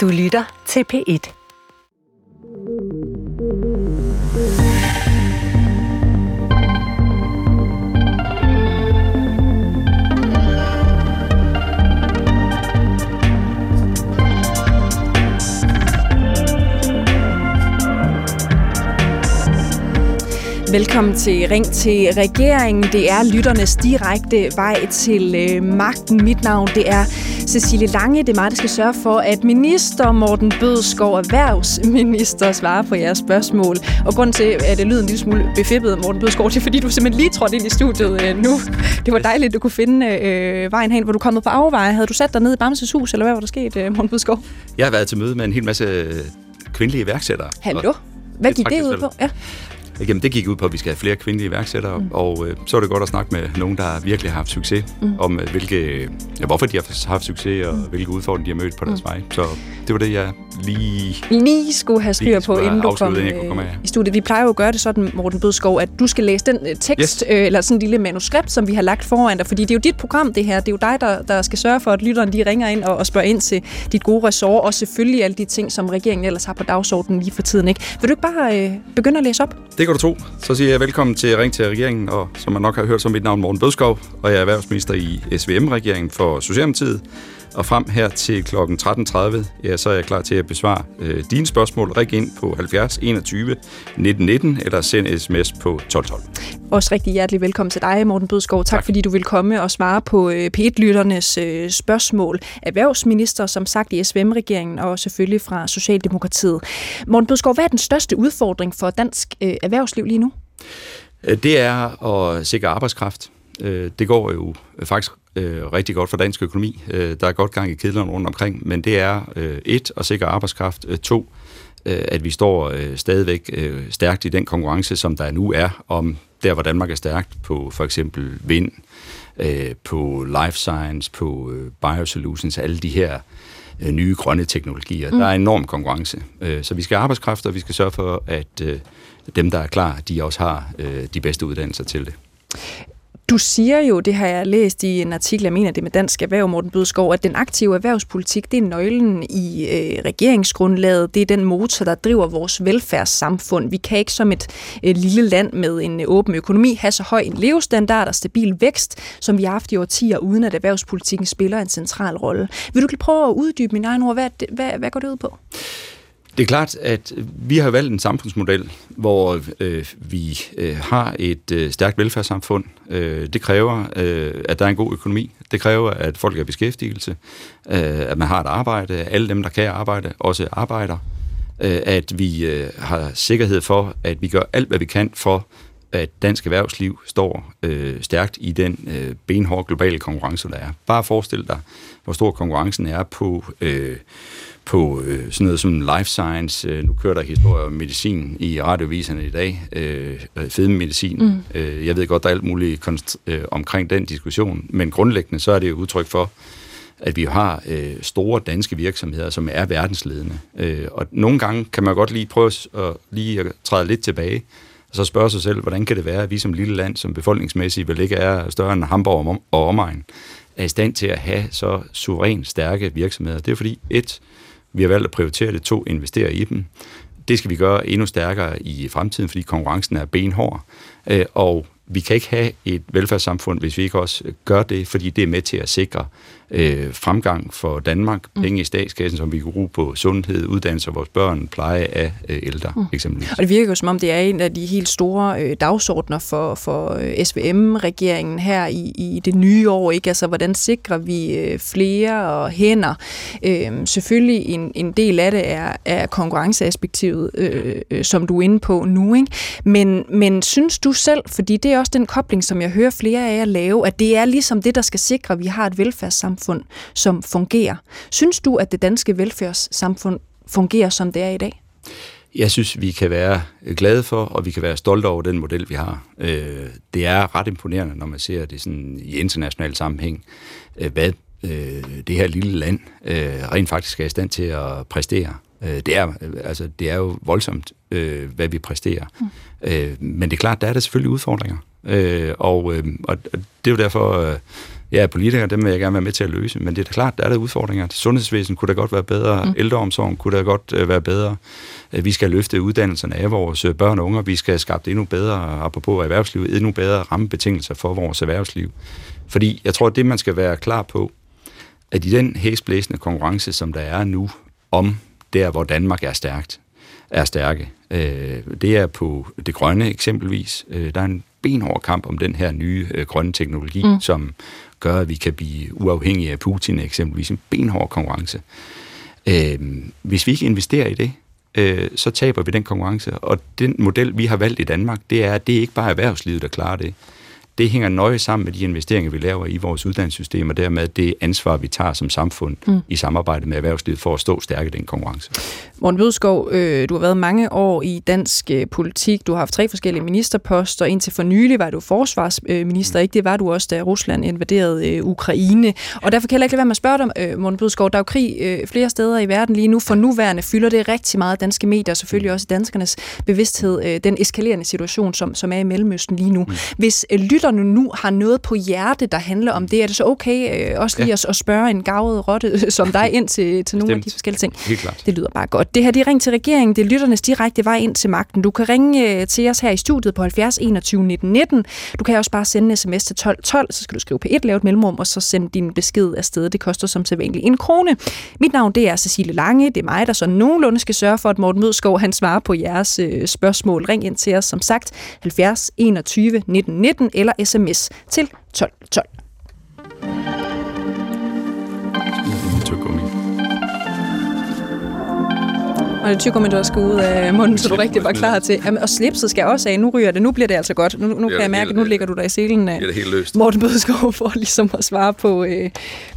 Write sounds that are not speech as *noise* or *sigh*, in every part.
Du lytter til P1. Velkommen til Ring til regeringen. Det er lytternes direkte vej til øh, magten. Mit navn det er Cecilie Lange. Det er mig, der skal sørge for, at minister Morten Bødskov, erhvervsminister, svarer på jeres spørgsmål. Og grund til, at det lyder en lille smule befippet, Morten Bødskov, det er, fordi du simpelthen lige trådte ind i studiet øh, nu. Det var dejligt, at du kunne finde øh, vejen hen, hvor du kommet på afveje. Havde du sat dig ned i Bamses hus, eller hvad var der sket, øh, Morten Bødskov? Jeg har været til møde med en hel masse kvindelige iværksættere. Hallo? Hvad gik det ud på? Ja. Jamen, det gik ud på, at vi skal have flere kvindelige iværksættere, mm. og øh, så er det godt at snakke med nogen, der virkelig har haft succes, mm. om øh, hvilke, ja, hvorfor de har haft succes, og mm. hvilke udfordringer de har mødt på deres mm. vej. Så det var det, jeg lige... Lige skulle have styr på, inden du kom, inden komme i studiet. Vi plejer jo at gøre det sådan, Morten Bødskov, at du skal læse den øh, tekst, yes. øh, eller sådan en lille manuskript, som vi har lagt foran dig, fordi det er jo dit program, det her. Det er jo dig, der, der skal sørge for, at lytteren de ringer ind og, og spørger ind til dit gode ressort, og selvfølgelig alle de ting, som regeringen ellers har på dagsordenen lige for tiden. Ikke? Vil du ikke bare øh, begynde at læse op? Det kan du tro. Så siger jeg velkommen til Ring til regeringen, og som man nok har hørt, som mit navn Morten Bødskov, og jeg er erhvervsminister i SVM-regeringen for Socialdemokratiet. Og frem her til kl. 13.30, ja, så er jeg klar til at besvare øh, dine spørgsmål. Ring ind på 70 21 19 19, eller send sms på 1212. Også rigtig hjertelig velkommen til dig, Morten Bødskov. Tak, tak. fordi du vil komme og svare på øh, P1-lytternes øh, spørgsmål. Erhvervsminister, som sagt, i SVM-regeringen, og selvfølgelig fra Socialdemokratiet. Morten Bødskov, hvad er den største udfordring for dansk øh, erhvervsliv lige nu? Øh, det er at sikre arbejdskraft. Øh, det går jo faktisk øh, rigtig godt for dansk økonomi. Øh, der er godt gang i kedlerne rundt omkring, men det er øh, et, at sikre arbejdskraft. Øh, to, øh, at vi står øh, stadigvæk øh, stærkt i den konkurrence, som der nu er om der, hvor Danmark er stærkt på for eksempel vind, øh, på life science, på øh, biosolutions, alle de her øh, nye grønne teknologier. Mm. Der er enorm konkurrence. Øh, så vi skal have arbejdskraft, og vi skal sørge for, at øh, dem, der er klar, de også har øh, de bedste uddannelser til det. Du siger jo, det har jeg læst i en artikel, jeg mener det med Dansk Erhverv, Morten Bødskov, at den aktive erhvervspolitik, det er nøglen i øh, regeringsgrundlaget. Det er den motor, der driver vores velfærdssamfund. Vi kan ikke som et øh, lille land med en øh, åben økonomi have så høj en levestandard og stabil vækst, som vi har haft i årtier, uden at erhvervspolitikken spiller en central rolle. Vil du prøve at uddybe min egen ord? Hvad, hvad, hvad går det ud på? Det er klart, at vi har valgt en samfundsmodel, hvor øh, vi øh, har et øh, stærkt velfærdssamfund. Øh, det kræver, øh, at der er en god økonomi. Det kræver, at folk er beskæftigelse, øh, at man har et arbejde, alle dem, der kan arbejde, også arbejder. Øh, at vi øh, har sikkerhed for, at vi gør alt, hvad vi kan for, at dansk erhvervsliv står øh, stærkt i den øh, benhårde globale konkurrence, der er. Bare forestil dig, hvor stor konkurrencen er på... Øh, på øh, sådan noget som life science. Øh, nu kører der historie om medicin i radioviserne i dag. Øh, fedmemedicin. Mm. Øh, jeg ved godt, der er alt muligt konst- øh, omkring den diskussion, men grundlæggende så er det jo udtryk for, at vi har øh, store danske virksomheder, som er verdensledende. Øh, og nogle gange kan man godt lige prøve at, lige at træde lidt tilbage, og så spørge sig selv, hvordan kan det være, at vi som lille land, som befolkningsmæssigt vel ikke er større end Hamburg og omegn, er i stand til at have så suverænt stærke virksomheder. Det er fordi, et, vi har valgt at prioritere det. To, investere i dem. Det skal vi gøre endnu stærkere i fremtiden, fordi konkurrencen er benhård. Øh, og vi kan ikke have et velfærdssamfund, hvis vi ikke også gør det, fordi det er med til at sikre øh, fremgang for Danmark, mm. penge i statskassen, som vi kan bruge på sundhed, uddannelse af vores børn, pleje af øh, ældre mm. eksempelvis. Og det virker jo som om, det er en af de helt store øh, dagsordner for, for øh, SVM-regeringen her i, i det nye år. Ikke? Altså, hvordan sikrer vi øh, flere og hænder? Øh, selvfølgelig en, en del af det er, er konkurrenceaspektivet, øh, øh, som du er inde på nu. Ikke? Men, men synes du selv, fordi det er også den kobling, som jeg hører flere af jer lave, at det er ligesom det, der skal sikre, at vi har et velfærdssamfund, velfærdssamfund, som fungerer. Synes du, at det danske velfærdssamfund fungerer, som det er i dag? Jeg synes, vi kan være glade for, og vi kan være stolte over den model, vi har. Øh, det er ret imponerende, når man ser det sådan i international sammenhæng, øh, hvad øh, det her lille land rent faktisk er i stand til at præstere. Det er, altså, det er jo voldsomt, hvad vi præsterer. Mm. Men det er klart, der er der selvfølgelig udfordringer. Og, og det er jo derfor, Ja, politikere, dem vil jeg gerne være med til at løse, men det er da klart, der er der udfordringer. Sundhedsvæsen kunne da godt være bedre, mm. ældreomsorgen kunne da godt uh, være bedre. Uh, vi skal løfte uddannelserne af vores uh, børn og unge, vi skal skabe endnu bedre, apropos erhvervsliv, endnu bedre rammebetingelser for vores erhvervsliv. Fordi jeg tror, at det, man skal være klar på, at i den hæsblæsende konkurrence, som der er nu, om der, hvor Danmark er stærkt, er stærke. Øh, det er på det grønne eksempelvis. Øh, der er en benhård kamp om den her nye øh, grønne teknologi, mm. som gør, at vi kan blive uafhængige af Putin eksempelvis. En benhård konkurrence. Øhm, hvis vi ikke investerer i det, øh, så taber vi den konkurrence. Og den model, vi har valgt i Danmark, det er, at det er ikke bare erhvervslivet, der klarer det det hænger nøje sammen med de investeringer, vi laver i vores uddannelsessystem, og dermed det ansvar, vi tager som samfund mm. i samarbejde med erhvervslivet for at stå stærkt i den konkurrence. Morten Bødskov, øh, du har været mange år i dansk øh, politik. Du har haft tre forskellige ministerposter. Indtil for nylig var du forsvarsminister, mm. ikke? Det var du også, da Rusland invaderede øh, Ukraine. Og derfor kan jeg ikke lade være med at spørge dig, øh, Morten Bødskov. Der er jo krig øh, flere steder i verden lige nu. For nuværende fylder det rigtig meget danske medier, og selvfølgelig også danskernes bevidsthed, øh, den eskalerende situation, som, som er i Mellemøsten lige nu. Mm. Hvis øh, lytterne nu har noget på hjerte, der handler om det, er det så okay øh, også lige ja. at, at spørge en gavet rotte *laughs* som dig ind til, til nogle af de forskellige ting? Helt klart. Det lyder bare godt. Det her, det er ring til regeringen. Det er lytternes direkte vej ind til magten. Du kan ringe øh, til os her i studiet på 70 21 19 19. Du kan også bare sende en sms til 12 12, så skal du skrive på et lavet mellemrum, og så sende din besked afsted. Det koster som sædvanligt en krone. Mit navn, det er Cecilie Lange. Det er mig, der så nogenlunde skal sørge for, at Morten Mødskov, han svarer på jeres øh, spørgsmål. Ring ind til os, som sagt, 70 21 19 19 eller sms til 12 12. Og det tykker du også skal ud af munden, så du rigtig var klar til. Jamen, og slipset skal også af. Nu ryger det. Nu bliver det altså godt. Nu, nu kan jeg mærke, at nu ligger du der i selen. Det er det helt løst. Morten Bødskov *laughs* for ligesom at svare på, øh,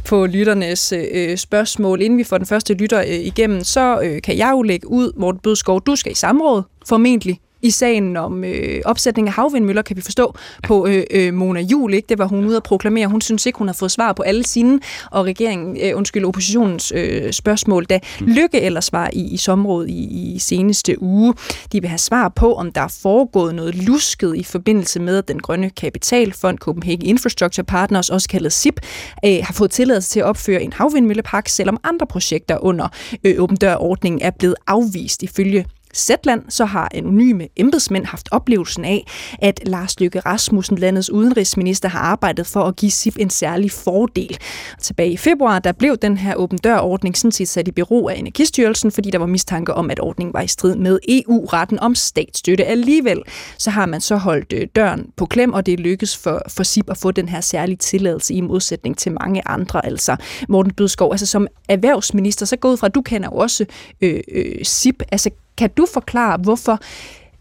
på lytternes øh, spørgsmål. Inden vi får den første lytter øh, igennem, så øh, kan jeg jo lægge ud, Morten Bødskov, du skal i samråd formentlig i sagen om øh, opsætning af havvindmøller, kan vi forstå, på øh, øh, Mona Jul. Ikke? Det var hun ude at proklamere. Hun synes ikke, hun har fået svar på alle sine, og regeringen, øh, undskyld, oppositionens øh, spørgsmål, da mm. Lykke ellers var i, i sområdet i, i seneste uge. De vil have svar på, om der er foregået noget lusket i forbindelse med, at den grønne kapitalfond Copenhagen Infrastructure Partners, også kaldet SIP, øh, har fået tilladelse til at opføre en havvindmøllepark, selvom andre projekter under øh, åben dør-ordningen er blevet afvist ifølge Zetland, så har anonyme embedsmænd haft oplevelsen af, at Lars Løkke Rasmussen, landets udenrigsminister, har arbejdet for at give SIP en særlig fordel. Tilbage i februar, der blev den her åben dør-ordning sådan set sat i bero af Energistyrelsen, fordi der var mistanke om, at ordningen var i strid med EU-retten om statsstøtte. Alligevel så har man så holdt øh, døren på klem, og det lykkedes for, for SIP at få den her særlige tilladelse i modsætning til mange andre. Altså Morten Bødskov, altså som erhvervsminister, så ud fra, at du kender jo også øh, øh, SIP. Altså kan du forklare, hvorfor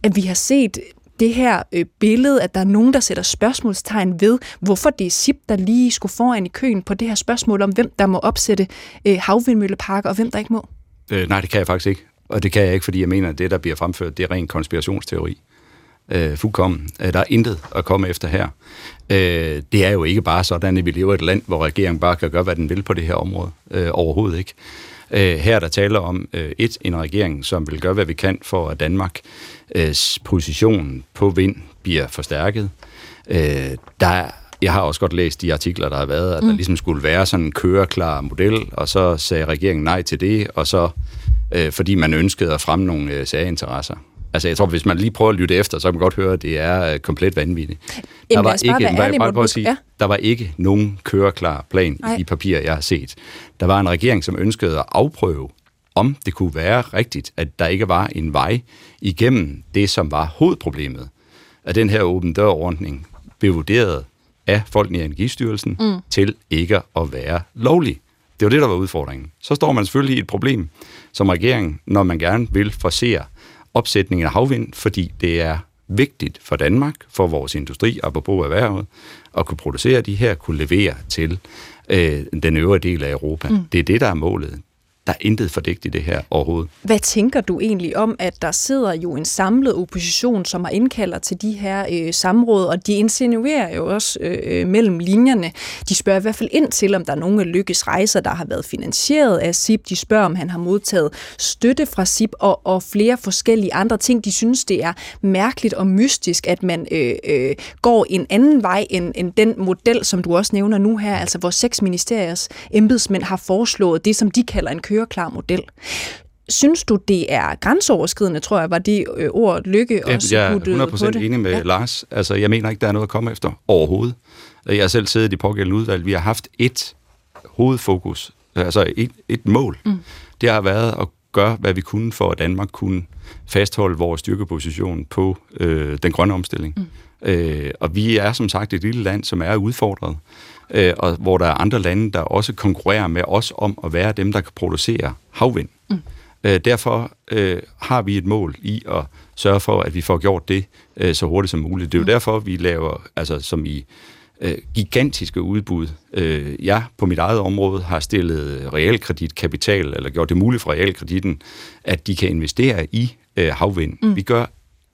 at vi har set det her øh, billede, at der er nogen, der sætter spørgsmålstegn ved, hvorfor det er SIP, der lige skulle foran i køen på det her spørgsmål om, hvem der må opsætte øh, havvindmølleparker, og hvem der ikke må? Øh, nej, det kan jeg faktisk ikke. Og det kan jeg ikke, fordi jeg mener, at det, der bliver fremført, det er ren konspirationsteori. Øh, fuldkommen. Øh, der er intet at komme efter her. Øh, det er jo ikke bare sådan, at vi lever i et land, hvor regeringen bare kan gøre, hvad den vil på det her område. Øh, overhovedet ikke. Øh, her er der taler om øh, et en regering, som vil gøre, hvad vi kan for, at Danmarks øh, position på vind bliver forstærket. Øh, der jeg har også godt læst de artikler, der har været, at mm. der ligesom skulle være sådan en køreklar model, og så sagde regeringen nej til det, og så øh, fordi man ønskede at fremme nogle øh, særinteresser. Altså, jeg tror, hvis man lige prøver at lytte efter, så kan man godt høre, at det er uh, komplet vanvittigt. Der var, ikke, ærlig, bare, bare at sige, ja. der var ikke nogen køreklar plan Ej. i de papirer, jeg har set. Der var en regering, som ønskede at afprøve, om det kunne være rigtigt, at der ikke var en vej igennem det, som var hovedproblemet. At den her åben dørordning blev vurderet af folkene i Energistyrelsen mm. til ikke at være lovlig. Det var det, der var udfordringen. Så står man selvfølgelig i et problem som regering, når man gerne vil forsere opsætningen af havvind, fordi det er vigtigt for Danmark, for vores industri, apropos erhvervet, at kunne producere de her, kunne levere til øh, den øvrige del af Europa. Mm. Det er det, der er målet. Der er intet fordægt i det her overhovedet. Hvad tænker du egentlig om, at der sidder jo en samlet opposition, som har indkalder til de her øh, samråd, og de insinuerer jo også øh, øh mellem linjerne. De spørger i hvert fald ind til, om der er nogle af Lykkes rejser, der har været finansieret af SIP. De spørger, om han har modtaget støtte fra SIP og, og flere forskellige andre ting. De synes, det er mærkeligt og mystisk, at man øh, øh, går en anden vej end, end den model, som du også nævner nu her, altså hvor seks ministeriers embedsmænd har foreslået det, som de kalder en køreklar model. Synes du, det er grænseoverskridende, tror jeg, var det øh, ord Lykke også Jeg er 100% på enig med ja. Lars. Altså, jeg mener ikke, der er noget at komme efter overhovedet. Jeg har selv siddet i pågældende udvalg. Vi har haft et hovedfokus, altså et, et mål. Mm. Det har været at gøre, hvad vi kunne for, at Danmark kunne fastholde vores styrkeposition på øh, den grønne omstilling. Mm. Øh, og vi er som sagt et lille land, som er udfordret, øh, og hvor der er andre lande, der også konkurrerer med os om at være dem, der kan producere havvind. Mm. Øh, derfor øh, har vi et mål i at sørge for, at vi får gjort det øh, så hurtigt som muligt. Det er jo mm. derfor, vi laver, altså som i øh, gigantiske udbud. Øh, jeg på mit eget område har stillet realkreditkapital, eller gjort det muligt for realkreditten, at de kan investere i øh, havvind. Mm. Vi gør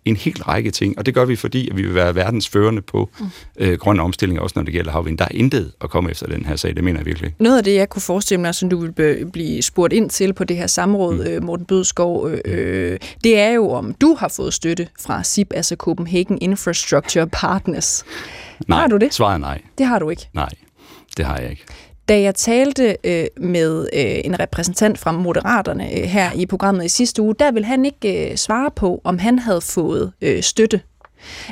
en hel række ting, og det gør vi, fordi at vi vil være verdensførende på mm. øh, grøn omstilling, også når det gælder havvind. Der er intet at komme efter den her sag, det mener jeg virkelig. Noget af det, jeg kunne forestille mig, som du vil blive spurgt ind til på det her samråd, mm. Øh, Morten Bødskov, øh, øh, det er jo, om du har fået støtte fra SIP, altså Copenhagen Infrastructure Partners. Nej, har du det? Svaret nej. Det har du ikke? Nej, det har jeg ikke. Da jeg talte øh, med øh, en repræsentant fra Moderaterne øh, her i programmet i sidste uge, der ville han ikke øh, svare på, om han havde fået øh, støtte.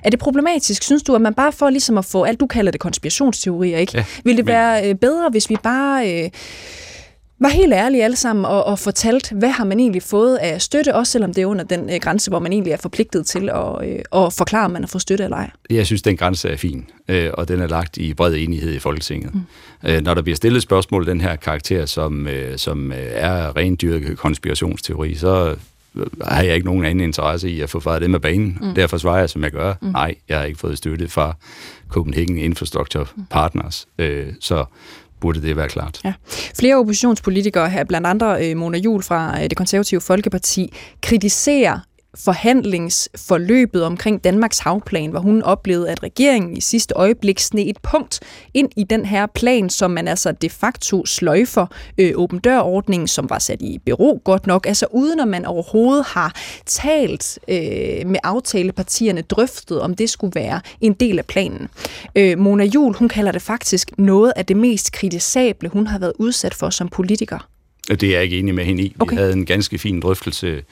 Er det problematisk, synes du, at man bare får ligesom at få alt, du kalder det konspirationsteorier, ikke? Ja, Vil det men... være øh, bedre, hvis vi bare... Øh, var helt ærlige alle sammen og, og fortalt, hvad har man egentlig fået af støtte, også selvom det er under den øh, grænse, hvor man egentlig er forpligtet til at, øh, at forklare, om man har fået støtte eller ej. Jeg synes, den grænse er fin, øh, og den er lagt i bred enighed i Folketinget. Mm. Øh, når der bliver stillet spørgsmål den her karakter, som, øh, som øh, er rendyrket konspirationsteori, så øh, har jeg ikke nogen anden interesse i at få faret det med banen. Mm. Derfor svarer jeg, som jeg gør. Mm. Nej, jeg har ikke fået støtte fra Copenhagen Infrastructure Partners. Øh, så burde det være klart. Ja. Flere oppositionspolitikere her, blandt andre øh, Mona Jul fra øh, det konservative Folkeparti, kritiserer forhandlingsforløbet omkring Danmarks havplan, hvor hun oplevede, at regeringen i sidste øjeblik sne et punkt ind i den her plan, som man altså de facto sløjfer øh, åben dørordningen, som var sat i bero godt nok, altså uden at man overhovedet har talt øh, med aftalepartierne, drøftet, om det skulle være en del af planen. Øh, Mona Jul, hun kalder det faktisk noget af det mest kritisable, hun har været udsat for som politiker. Det er jeg ikke enig med hende i. Okay. Vi havde en ganske fin drøftelse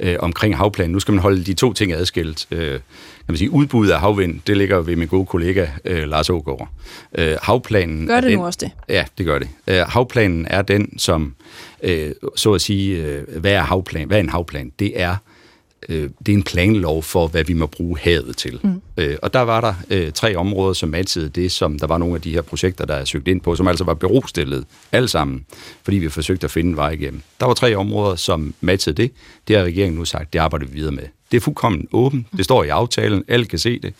øh, omkring havplanen. Nu skal man holde de to ting adskilt. Øh, kan man sige, udbuddet af havvind, det ligger ved min gode kollega øh, Lars Ågaard. Øh, havplanen gør det den, nu også det? Ja, det gør det. Øh, havplanen er den, som, øh, så at sige, øh, hvad er havplan? Hvad er en havplan? Det er øh, det er en planlov for, hvad vi må bruge havet til. Mm. Øh, og der var der øh, tre områder, som matchede det, som der var nogle af de her projekter, der er søgt ind på, som altså var berostillet alle sammen, fordi vi forsøgte at finde en vej igennem. Der var tre områder, som matchede det. Det har regeringen nu sagt, det arbejder vi videre med. Det er fuldkommen åbent. Det står i aftalen. Alle kan se det.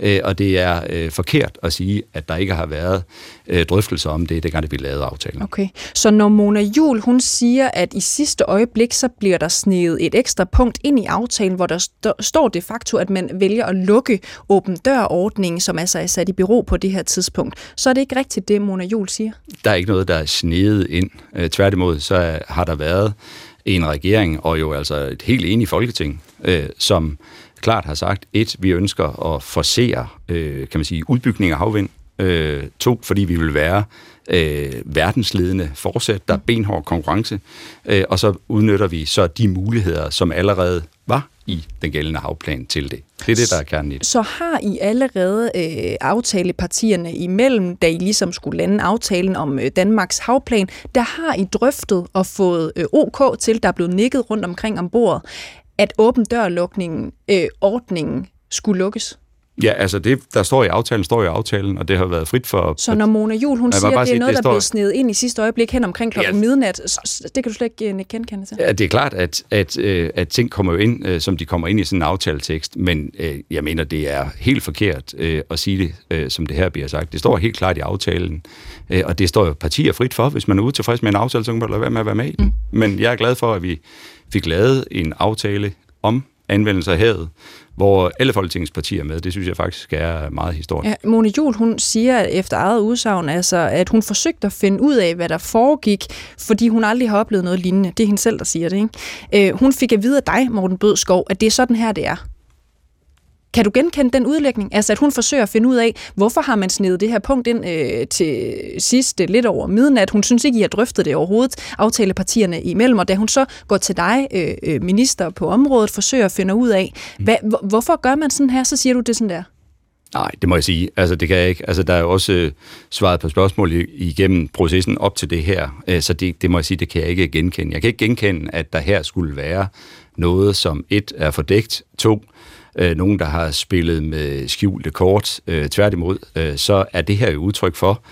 Øh, og det er øh, forkert at sige, at der ikke har været øh, drøftelser om det, det det vi lavede aftalen. Okay. Så når Mona Jul, hun siger, at i sidste øjeblik, så bliver der sneget et ekstra punkt ind i aftalen, hvor der st- står de facto, at man vælger at lukke åben dør-ordningen, som altså er sat i bero på det her tidspunkt. Så er det ikke rigtigt, det Mona Jul siger? Der er ikke noget, der er snedet ind. Øh, tværtimod, så har der været en regering, og jo altså et helt enigt folketing, øh, som klart har sagt, et, vi ønsker at forsere, øh, kan man sige, udbygning af havvind, øh, to, fordi vi vil være øh, verdensledende fortsat, der er benhård konkurrence, øh, og så udnytter vi så de muligheder, som allerede var i den gældende havplan til det. Det er det, der er kernen i det. Så har I allerede øh, aftalepartierne imellem, da I ligesom skulle lande aftalen om øh, Danmarks havplan, der har I drøftet og fået øh, OK til, der er blevet nikket rundt omkring om bordet, at åben dørlukningen, øh, ordningen skulle lukkes? Ja, altså det, der står i aftalen, står i aftalen, og det har været frit for... Så når Mona Jul, hun siger, at det er noget, det der er står- blevet snedet ind i sidste øjeblik hen omkring klokken Ja. midnat, det kan du slet ikke uh, genkende til. Ja, det er klart, at, at, øh, at ting kommer jo ind, øh, som de kommer ind i sådan en aftaletekst, men øh, jeg mener, det er helt forkert øh, at sige det, øh, som det her bliver sagt. Det står helt klart i aftalen, øh, og det står jo partier frit for. Hvis man er utilfreds med en aftale, så kan man lade være med at være med i den. Mm. Men jeg er glad for, at vi fik lavet en aftale om anvendelse af havet, hvor alle Folketingets partier er med. Det synes jeg faktisk er meget historisk. Ja, Mone Jul, hun siger efter eget udsagn, altså, at hun forsøgte at finde ud af, hvad der foregik, fordi hun aldrig har oplevet noget lignende. Det er hende selv, der siger det. Ikke? Øh, hun fik at vide af dig, Morten Bødskov, at det er sådan her, det er. Kan du genkende den udlægning? Altså, at hun forsøger at finde ud af, hvorfor har man snedet det her punkt ind øh, til sidst øh, lidt over midnat. Hun synes ikke, I har drøftet det overhovedet, aftalepartierne imellem, og da hun så går til dig, øh, øh, minister på området, forsøger at finde ud af, hvad, hvor, hvorfor gør man sådan her, så siger du det sådan der. Nej, det må jeg sige. Altså, det kan jeg ikke. Altså, der er jo også øh, svaret på spørgsmål igennem processen op til det her, øh, så det, det må jeg sige, det kan jeg ikke genkende. Jeg kan ikke genkende, at der her skulle være noget, som et er fordækt, to øh, nogen, der har spillet med skjulte kort. Øh, tværtimod, øh, så er det her jo udtryk for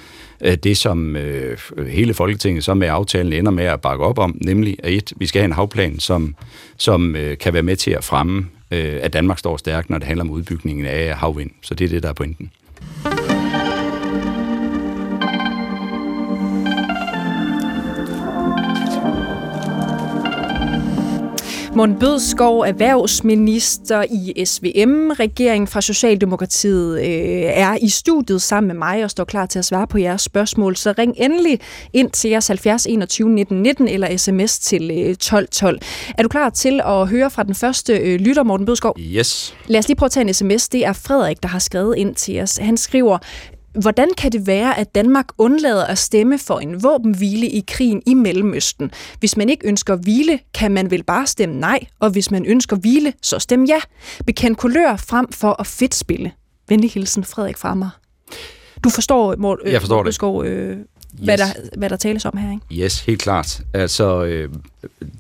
øh, det, som øh, hele Folketinget så med aftalen ender med at bakke op om, nemlig at et, vi skal have en havplan, som, som øh, kan være med til at fremme, øh, at Danmark står stærkt, når det handler om udbygningen af havvind. Så det er det, der er pointen. Morten Bødskov, erhvervsminister i SVM. Regeringen fra Socialdemokratiet øh, er i studiet sammen med mig og står klar til at svare på jeres spørgsmål. Så ring endelig ind til jeres 70 21 19 19 eller sms til øh, 12 12. Er du klar til at høre fra den første øh, lytter, Morten Bødskov? Yes. Lad os lige prøve at tage en sms. Det er Frederik, der har skrevet ind til os. Han skriver, Hvordan kan det være, at Danmark undlader at stemme for en våbenhvile i krigen i Mellemøsten? Hvis man ikke ønsker hvile, kan man vel bare stemme nej, og hvis man ønsker hvile, så stem ja. Bekend kulør frem for at fedtspille. Venlig hilsen, Frederik Frammer. Du forstår, Mort, Jeg forstår det. Bødskov, øh, hvad, Yes. der, hvad der tales om her, ikke? Yes, helt klart. Altså, øh,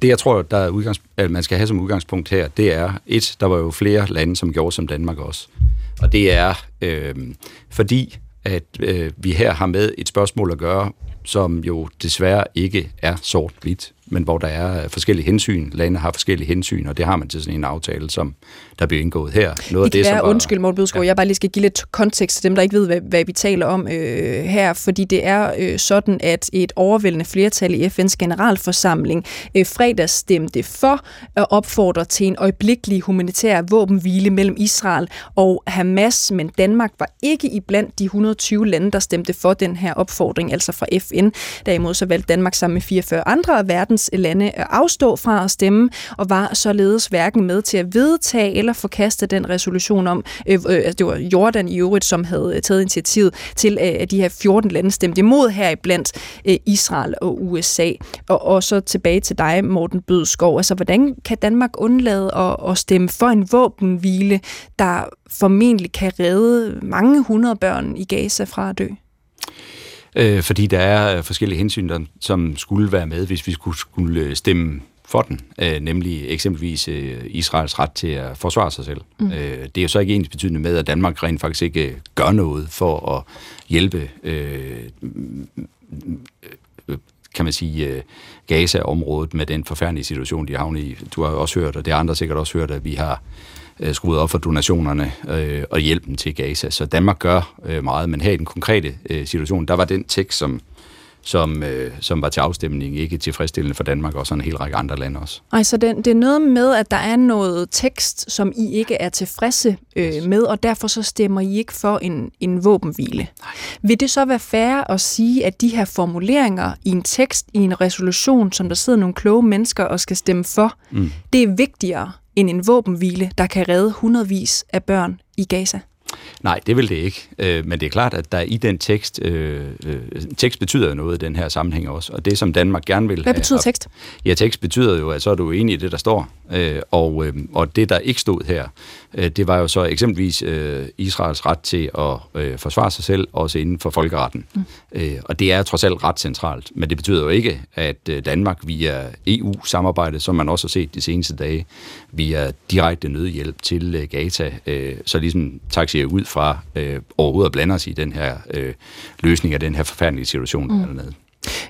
det jeg tror, der er udgangs, at man skal have som udgangspunkt her, det er, et, der var jo flere lande, som gjorde som Danmark også. Og det er, øh, fordi at øh, vi her har med et spørgsmål at gøre, som jo desværre ikke er sort-hvidt, men hvor der er forskellige hensyn. Lande har forskellige hensyn, og det har man til sådan en aftale, som der bliver indgået her. Noget Det kan det, som være, var- undskyld Morten Bødskov, ja. jeg bare lige skal give lidt kontekst til dem, der ikke ved, hvad, hvad vi taler om øh, her, fordi det er øh, sådan, at et overvældende flertal i FN's generalforsamling øh, fredag stemte for at opfordre til en øjeblikkelig humanitær våbenhvile mellem Israel og Hamas, men Danmark var ikke i blandt de 120 lande, der stemte for den her opfordring, altså fra FN. Derimod så valgte Danmark sammen med 44 andre af verdens lande at afstå fra at stemme, og var således hverken med til at vedtage eller forkaste den resolution om, øh, øh, altså, det var Jordan i øvrigt, som havde øh, taget initiativet til, øh, at de her 14 lande stemte imod heriblandt øh, Israel og USA. Og, og så tilbage til dig, Morten Bødskov. Altså, hvordan kan Danmark undlade at, at stemme for en våbenhvile, der formentlig kan redde mange hundrede børn i Gaza fra at dø? Øh, fordi der er øh, forskellige hensyn, der, som skulle være med, hvis vi skulle, skulle øh, stemme for den, øh, nemlig eksempelvis øh, Israels ret til at forsvare sig selv. Mm. Øh, det er jo så ikke ens betydende med, at Danmark rent faktisk ikke øh, gør noget for at hjælpe, øh, kan man sige, øh, Gaza-området med den forfærdelige situation, de havner i. Du har også hørt, og det har andre sikkert også hørt, at vi har øh, skruet op for donationerne øh, og hjælpen til Gaza. Så Danmark gør øh, meget, men her i den konkrete øh, situation, der var den tekst, som, som, øh, som var til afstemning, ikke tilfredsstillende for Danmark og sådan en hel række andre lande også. Ej, så det, det er noget med, at der er noget tekst, som I ikke er tilfredse øh, med, og derfor så stemmer I ikke for en, en våbenhvile. Nej. Vil det så være fair at sige, at de her formuleringer i en tekst, i en resolution, som der sidder nogle kloge mennesker og skal stemme for, mm. det er vigtigere end en våbenhvile, der kan redde hundredvis af børn i Gaza? Nej, det vil det ikke. Øh, men det er klart, at der i den tekst, øh, øh, tekst betyder noget i den her sammenhæng også. Og det, som Danmark gerne vil Hvad have betyder haft- tekst? Ja, tekst betyder jo, at så er du enig i det, der står. Øh, og, øh, og det, der ikke stod her, det var jo så eksempelvis øh, Israels ret til at øh, forsvare sig selv, også inden for folkeretten. Mm. Øh, og det er trods alt ret centralt. Men det betyder jo ikke, at øh, Danmark via EU-samarbejdet, som man også har set de seneste dage, via direkte nødhjælp til øh, Gaza, øh, så ligesom taxier ud fra øh, overhovedet at blande os i den her øh, løsning af den her forfærdelige situation mm. dernede.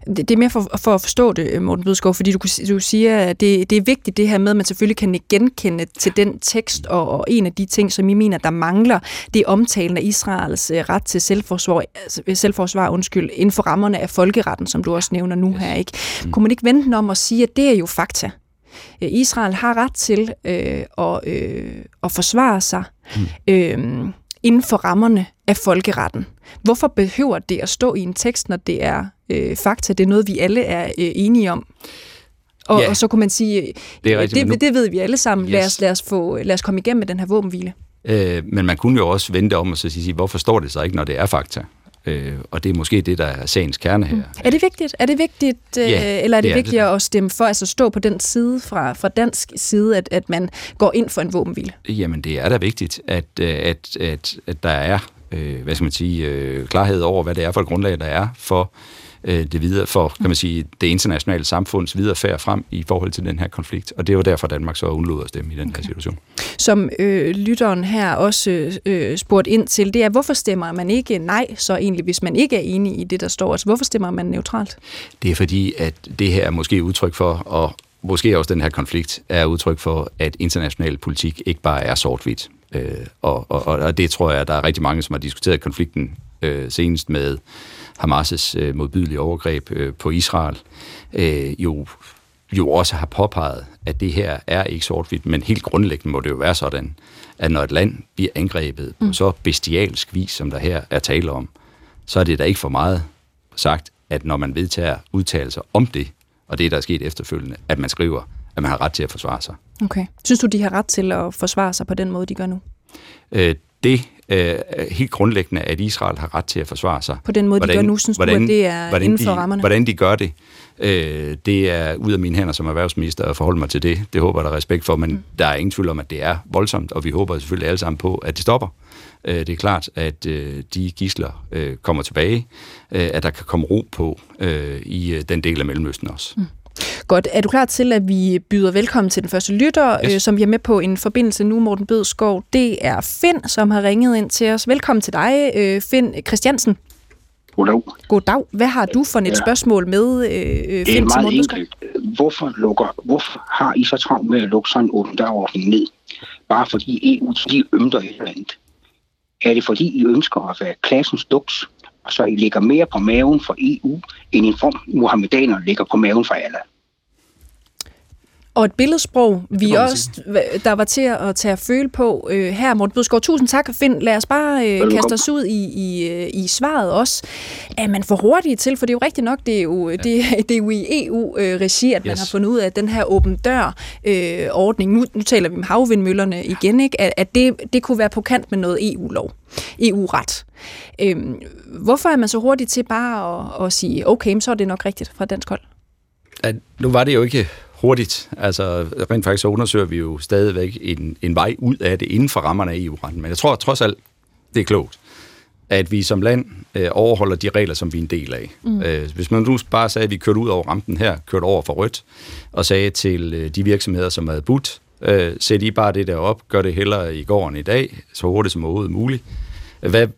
Det, det er mere for, for at forstå det, Morten Bødskov, fordi du, du siger, at det, det er vigtigt det her med, at man selvfølgelig kan genkende til den tekst, og, og en af de ting, som I mener, der mangler, det er omtalen af Israels øh, ret til selvforsvar, altså, selvforsvar undskyld, inden for rammerne af folkeretten, som du også nævner nu her. ikke. Mm. Kunne man ikke vente den om at sige, at det er jo fakta? Øh, Israel har ret til øh, at, øh, at forsvare sig. Mm. Øh, inden for rammerne af folkeretten. Hvorfor behøver det at stå i en tekst, når det er øh, fakta? Det er noget, vi alle er øh, enige om. Og, ja, og så kunne man sige, det, er rigtigt, det, nu, det ved vi alle sammen. Yes. Lad, os, lad, os få, lad os komme igennem med den her våbenhvile. Øh, men man kunne jo også vente om og så sige, hvorfor står det så ikke, når det er fakta? Øh, og det er måske det, der er sagens kerne her. Mm. Er det vigtigt? Er det vigtigt, øh, ja, eller er det, det vigtigt at stemme for, altså stå på den side fra, fra dansk side, at, at man går ind for en våbenhvile? Jamen, det er da vigtigt, at, øh, at, at, at der er øh, hvad skal man sige, øh, klarhed over, hvad det er for et grundlag, der er for øh, det videre, for kan man sige, det internationale samfunds videre færd frem i forhold til den her konflikt. Og det var derfor, Danmark så undlod at stemme i den okay. her situation. Som øh, lytteren her også øh, spurgt ind til, det er, hvorfor stemmer man ikke nej, så egentlig, hvis man ikke er enig i det, der står? Altså, hvorfor stemmer man neutralt? Det er fordi, at det her er måske udtryk for, og måske også den her konflikt, er udtryk for, at international politik ikke bare er sort-hvidt. Øh, og, og, og det tror jeg, at der er rigtig mange, som har diskuteret konflikten øh, senest med Hamas' øh, modbydelige overgreb øh, på Israel, øh, jo, jo også har påpeget, at det her er ikke sort-hvidt, men helt grundlæggende må det jo være sådan, at når et land bliver angrebet mm. på så bestialsk vis, som der her er tale om, så er det da ikke for meget sagt, at når man vedtager udtalelser om det, og det, der er sket efterfølgende, at man skriver, at man har ret til at forsvare sig. Okay. Synes du, de har ret til at forsvare sig på den måde, de gør nu? Øh, det øh, helt grundlæggende, at Israel har ret til at forsvare sig. På den måde, hvordan, de gør nu, synes hvordan, du, at det er hvordan inden for de, rammerne? Hvordan de gør det, øh, det er ud af mine hænder som erhvervsminister at forholde mig til det. Det håber jeg, der er respekt for, men mm. der er ingen tvivl om, at det er voldsomt, og vi håber selvfølgelig alle sammen på, at det stopper. Øh, det er klart, at øh, de gisler øh, kommer tilbage, øh, at der kan komme ro på øh, i øh, den del af Mellemøsten også. Mm. Godt. Er du klar til, at vi byder velkommen til den første lytter, yes. øh, som vi er med på en forbindelse nu, Morten Bødskov? Det er Finn, som har ringet ind til os. Velkommen til dig, øh, Finn Christiansen. Goddag. Goddag. Hvad har du for et ja. spørgsmål med, øh, Finn, Det er meget enkelt. Hvorfor, lukker, hvorfor har I så travlt med at lukke sådan en åben dørordning ned? Bare fordi EU de ømter et eller andet. Er det fordi I ønsker at være klassens duks? så I ligger mere på maven for EU, end en form muhammedaner ligger på maven for alle. Og et billedsprog, vi også, der var til at tage at føle på øh, her. Morten Bødskov, tusind tak. Finn, lad os bare øh, kaste os ud i, i, øh, i svaret også. Er man for hurtigt til, for det er jo rigtigt nok, det er jo, ja. det, *laughs* det er jo i EU-regi, at yes. man har fundet ud af, at den her åben dør-ordning, øh, nu, nu taler vi om havvindmøllerne igen, ikke? at, at det, det kunne være på kant med noget EU-lov, EU-ret. Øhm, hvorfor er man så hurtig til bare at, at sige, okay, så er det nok rigtigt fra dansk hold? At, nu var det jo ikke hurtigt. Altså, rent faktisk så undersøger vi jo stadigvæk en, en vej ud af det inden for rammerne af EU-retten. Men jeg tror trods alt, det er klogt, at vi som land øh, overholder de regler, som vi er en del af. Mm. Øh, hvis man nu bare sagde, at vi kørte ud over rampen her, kørte over for rødt, og sagde til øh, de virksomheder, som havde budt, øh, sæt I bare det der op, gør det hellere i går end i dag, så hurtigt som overhovedet muligt. Hvad,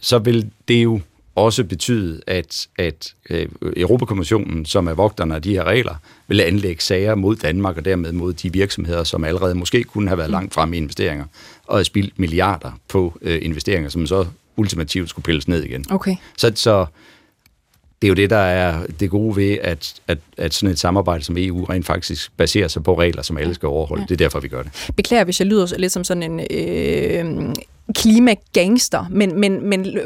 så vil det jo også betyde, at, at øh, Europakommissionen, som er vogterne af de her regler, vil anlægge sager mod Danmark og dermed mod de virksomheder, som allerede måske kunne have været langt frem i investeringer, og have spildt milliarder på øh, investeringer, som så ultimativt skulle pilles ned igen. Okay. Så, så det er jo det, der er det gode ved, at, at, at sådan et samarbejde som EU rent faktisk baserer sig på regler, som alle skal overholde. Ja. Det er derfor, vi gør det. Beklager, hvis jeg lyder lidt som sådan en øh, klimagangster, men, men, men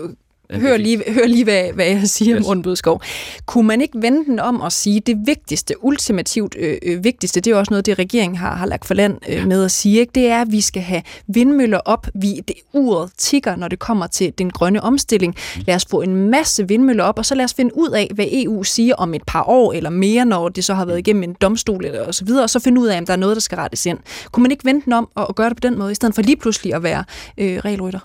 Hør lige, hør lige hvad, hvad jeg siger yes. om Bødskov. Kunne man ikke vende den om og sige, det vigtigste, ultimativt øh, øh, vigtigste, det er også noget, det regeringen har, har lagt for land øh, med at sige, ikke? det er, at vi skal have vindmøller op. Vi, det uret tigger, når det kommer til den grønne omstilling. Mm. Lad os få en masse vindmøller op, og så lad os finde ud af, hvad EU siger om et par år eller mere, når det så har været igennem en domstol eller og så videre, og så finde ud af, om der er noget, der skal rettes ind. Kunne man ikke vente den om og, og gøre det på den måde, i stedet for lige pludselig at være øh, regelrytter?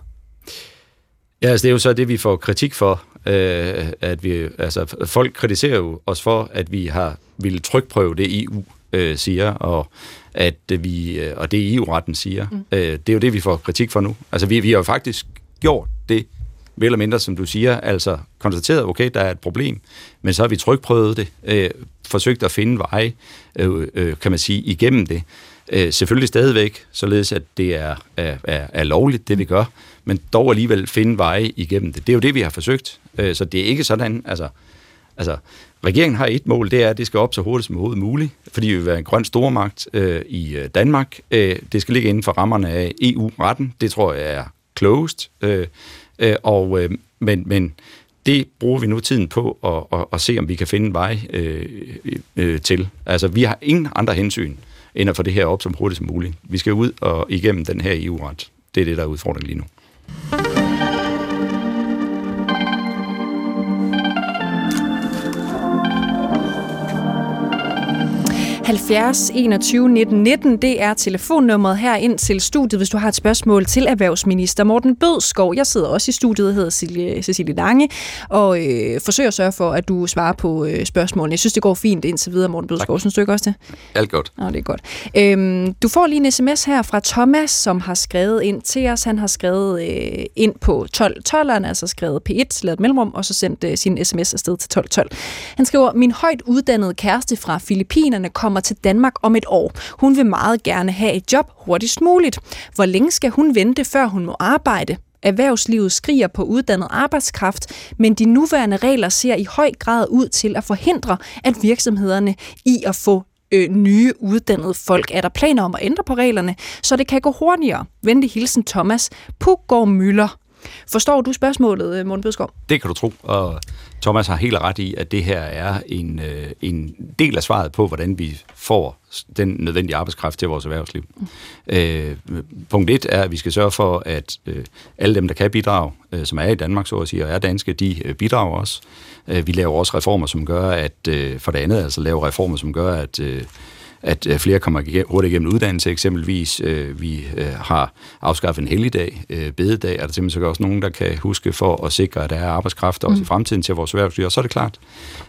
Ja, altså det er jo så det, vi får kritik for. Øh, at vi, altså, folk kritiserer jo os for, at vi har ville trykprøve det EU øh, siger, og at vi, øh, og det EU-retten siger. Mm. Øh, det er jo det, vi får kritik for nu. Altså vi, vi har jo faktisk gjort det, vel eller mindre, som du siger, altså konstateret, okay, der er et problem, men så har vi trykprøvet det, øh, forsøgt at finde veje, øh, øh, kan man sige, igennem det. Øh, selvfølgelig stadigvæk, således at det er, er, er, er lovligt, det vi gør, men dog alligevel finde veje igennem det. Det er jo det, vi har forsøgt, øh, så det er ikke sådan, altså, altså Regeringen har et mål, det er, at det skal op så hurtigt som overhovedet muligt, fordi vi vil være en grøn stormagt øh, i øh, Danmark. Øh, det skal ligge inden for rammerne af EU-retten. Det tror jeg er closed. Øh, øh, og, øh, men, men det bruger vi nu tiden på at, at, at se, om vi kan finde en vej øh, øh, til. Altså, vi har ingen andre hensyn end at få det her op som hurtigt som muligt. Vi skal ud og igennem den her EU-ret. Det er det, der er udfordringen lige nu. Thank you. 70 21 19 19, det er telefonnummeret her ind til studiet, hvis du har et spørgsmål til erhvervsminister Morten Bødskov. Jeg sidder også i studiet, hedder Cecilie, Cecilie Lange, og øh, forsøger at sørge for, at du svarer på øh, spørgsmålene. Jeg synes, det går fint indtil videre, Morten Bødskov. Tak. Synes du ikke også det? Alt godt. Nå, det er godt. Øhm, du får lige en sms her fra Thomas, som har skrevet ind til os. Han har skrevet øh, ind på 12 12, altså skrevet P1, lavet mellemrum, og så sendt øh, sin sms afsted til 12 12. Han skriver, min højt uddannede kæreste fra Filippinerne kommer kommer til Danmark om et år. Hun vil meget gerne have et job hurtigst muligt. Hvor længe skal hun vente, før hun må arbejde? Erhvervslivet skriger på uddannet arbejdskraft, men de nuværende regler ser i høj grad ud til at forhindre, at virksomhederne i at få øh, nye uddannede folk. Er der planer om at ændre på reglerne, så det kan gå hurtigere? Venlig hilsen Thomas Puggaard Møller. Forstår du spørgsmålet, øh, Morten Bødskov? Det kan du tro, og Thomas har helt ret i, at det her er en, øh, en del af svaret på, hvordan vi får den nødvendige arbejdskraft til vores erhvervsliv. Mm. Øh, punkt et er, at vi skal sørge for, at øh, alle dem, der kan bidrage, øh, som er i Danmark, så at sige, og er danske, de øh, bidrager også. Øh, vi laver også reformer, som gør, at øh, for det andet, altså laver reformer, som gør, at øh, at øh, flere kommer hurtigt igennem uddannelse eksempelvis. Øh, vi øh, har afskaffet en helligdag, bededag, er der simpelthen også nogen, der kan huske for at sikre, at der er arbejdskraft også mm. i fremtiden til vores erhvervsliv. Og så er det klart,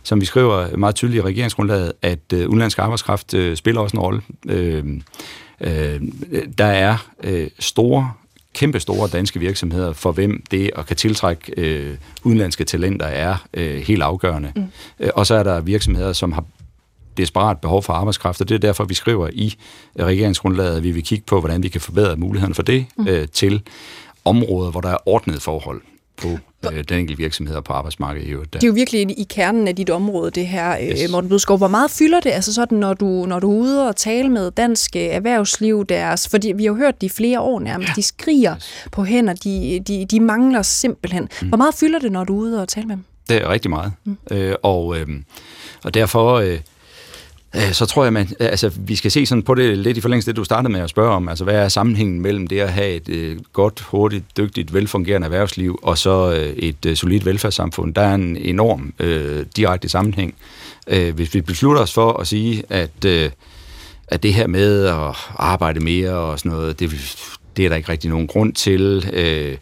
som vi skriver meget tydeligt i regeringsgrundlaget, at udenlandsk arbejdskraft spiller også en rolle. Der er store kæmpe store danske virksomheder, for hvem det at kan tiltrække øh, udenlandske talenter er øh, helt afgørende. Mm. Og så er der virksomheder, som har desperat behov for arbejdskraft, og det er derfor, vi skriver i regeringsgrundlaget, at vi vil kigge på, hvordan vi kan forbedre mulighederne for det mm. øh, til områder, hvor der er ordnet forhold på øh, den enkelte virksomhed på arbejdsmarkedet. Jo, det er jo virkelig i kernen af dit område, det her, øh, yes. Morten Bødskov. Hvor meget fylder det, altså sådan, når du, når du er ude og tale med dansk erhvervsliv, deres, fordi vi har jo hørt det i flere år nærmest, ja. de skriger yes. på hænder, de, de, de mangler simpelthen. Mm. Hvor meget fylder det, når du er ude og tale med dem? Det er rigtig meget. Mm. Øh, og, øh, og derfor... Øh, Øh, Øh, så tror jeg, man, øh, altså, vi skal se sådan på det lidt i forlængelse det, du startede med at spørge om. Altså, hvad er sammenhængen mellem det at have et øh, godt, hurtigt, dygtigt, velfungerende erhvervsliv og så øh, et øh, solidt velfærdssamfund? Der er en enorm øh, direkte sammenhæng. Øh, hvis vi beslutter os for at sige, at, øh, at det her med at arbejde mere og sådan noget, det, det er der ikke rigtig nogen grund til. Øh,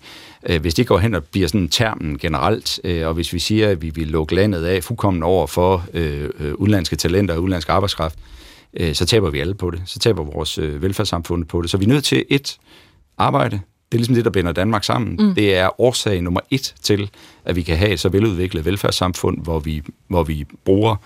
Øh, hvis det går hen og bliver sådan termen generelt, øh, og hvis vi siger, at vi vil lukke landet af fuldkommen over for øh, udenlandske talenter og udenlandsk arbejdskraft, så taber vi alle på det. Så taber vores velfærdssamfund på det. Så vi er nødt til et arbejde. Det er ligesom det, der binder Danmark sammen. Mm. Det er årsag nummer et til, at vi kan have et så veludviklet velfærdssamfund, hvor vi, hvor vi bruger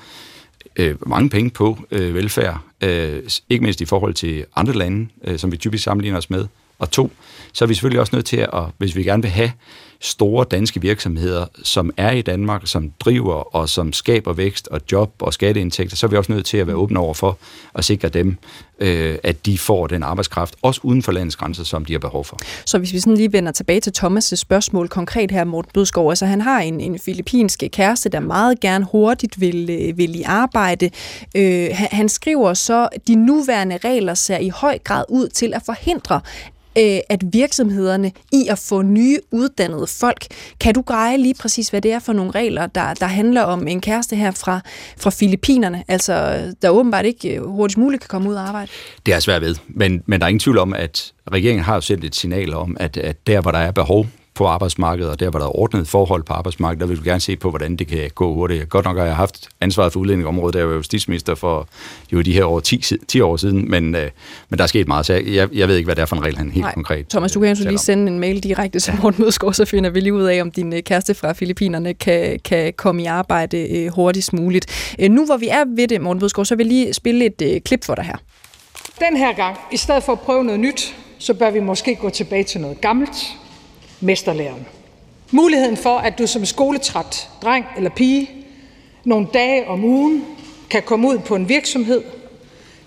øh, mange penge på øh, velfærd, øh, ikke mindst i forhold til andre lande, øh, som vi typisk sammenligner os med. Og to, så er vi selvfølgelig også nødt til at, hvis vi gerne vil have store danske virksomheder, som er i Danmark, som driver og som skaber vækst og job og skatteindtægter, så er vi også nødt til at være åbne over for at sikre dem, øh, at de får den arbejdskraft, også uden for landets grænser, som de har behov for. Så hvis vi sådan lige vender tilbage til Thomas' spørgsmål konkret her, Morten Bødskov, altså han har en, en filippinsk kæreste, der meget gerne hurtigt vil, øh, vil i arbejde. Øh, han skriver så, de nuværende regler ser i høj grad ud til at forhindre, øh, at virksomhederne i at få nye uddannede folk. Kan du greje lige præcis, hvad det er for nogle regler, der, der handler om en kæreste her fra, fra Filippinerne, altså der åbenbart ikke øh, hurtigst muligt kan komme ud og arbejde? Det er svært ved, men, men der er ingen tvivl om, at regeringen har jo sendt et signal om, at, at der, hvor der er behov på arbejdsmarkedet, og der, hvor der er ordnet forhold på arbejdsmarkedet, der vil vi gerne se på, hvordan det kan gå hurtigt. Godt nok har jeg haft ansvaret for udlændingområdet, der var justitsminister for jo de her år 10, 10 år siden, men, øh, men der er sket meget, så jeg, jeg ved ikke, hvad det er for en regel, han helt Nej. konkret Thomas, du kan jo lige sende en mail direkte til Morten Mødskov, så finder vi lige ud af, om din øh, kæreste fra Filippinerne kan, kan komme i arbejde øh, hurtigst muligt. Øh, nu hvor vi er ved det, Morten Mødskov, så vil jeg lige spille et øh, klip for dig her. Den her gang, i stedet for at prøve noget nyt, så bør vi måske gå tilbage til noget gammelt. Mesterlæren. Muligheden for, at du som skoletræt dreng eller pige nogle dage om ugen kan komme ud på en virksomhed.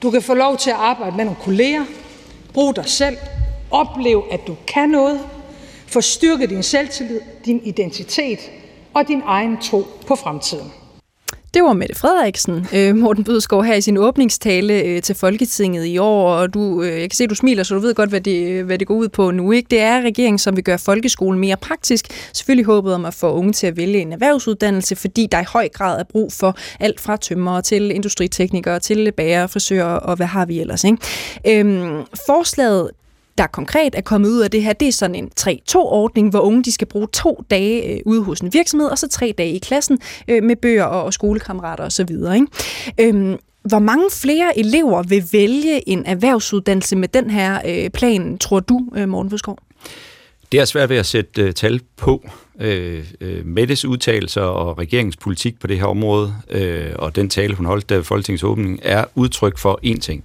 Du kan få lov til at arbejde med nogle kolleger, bruge dig selv, opleve, at du kan noget, få styrket din selvtillid, din identitet og din egen tro på fremtiden. Det var Mette Frederiksen, øh, Morten Bødskov, her i sin åbningstale øh, til Folketinget i år, og du, øh, jeg kan se, at du smiler, så du ved godt, hvad det, øh, hvad det går ud på nu. Ikke? Det er regeringen, som vil gøre folkeskolen mere praktisk. Selvfølgelig håbet om at få unge til at vælge en erhvervsuddannelse, fordi der i høj grad er brug for alt fra tømmer til industriteknikere, til bager, frisører og hvad har vi ellers. Ikke? Øhm, forslaget der konkret er kommet ud af det her, det er sådan en 3-2-ordning, hvor unge de skal bruge to dage øh, ude hos en virksomhed, og så tre dage i klassen øh, med bøger og, og skolekammerater osv. Ikke? Øhm, hvor mange flere elever vil vælge en erhvervsuddannelse med den her øh, plan, tror du, øh, Morten Bøskov? Det er svært ved at sætte øh, tal på. Øh, øh, Mettes udtalelser og regeringens politik på det her område, øh, og den tale, hun holdt der ved Folketingets åbning, er udtryk for én ting.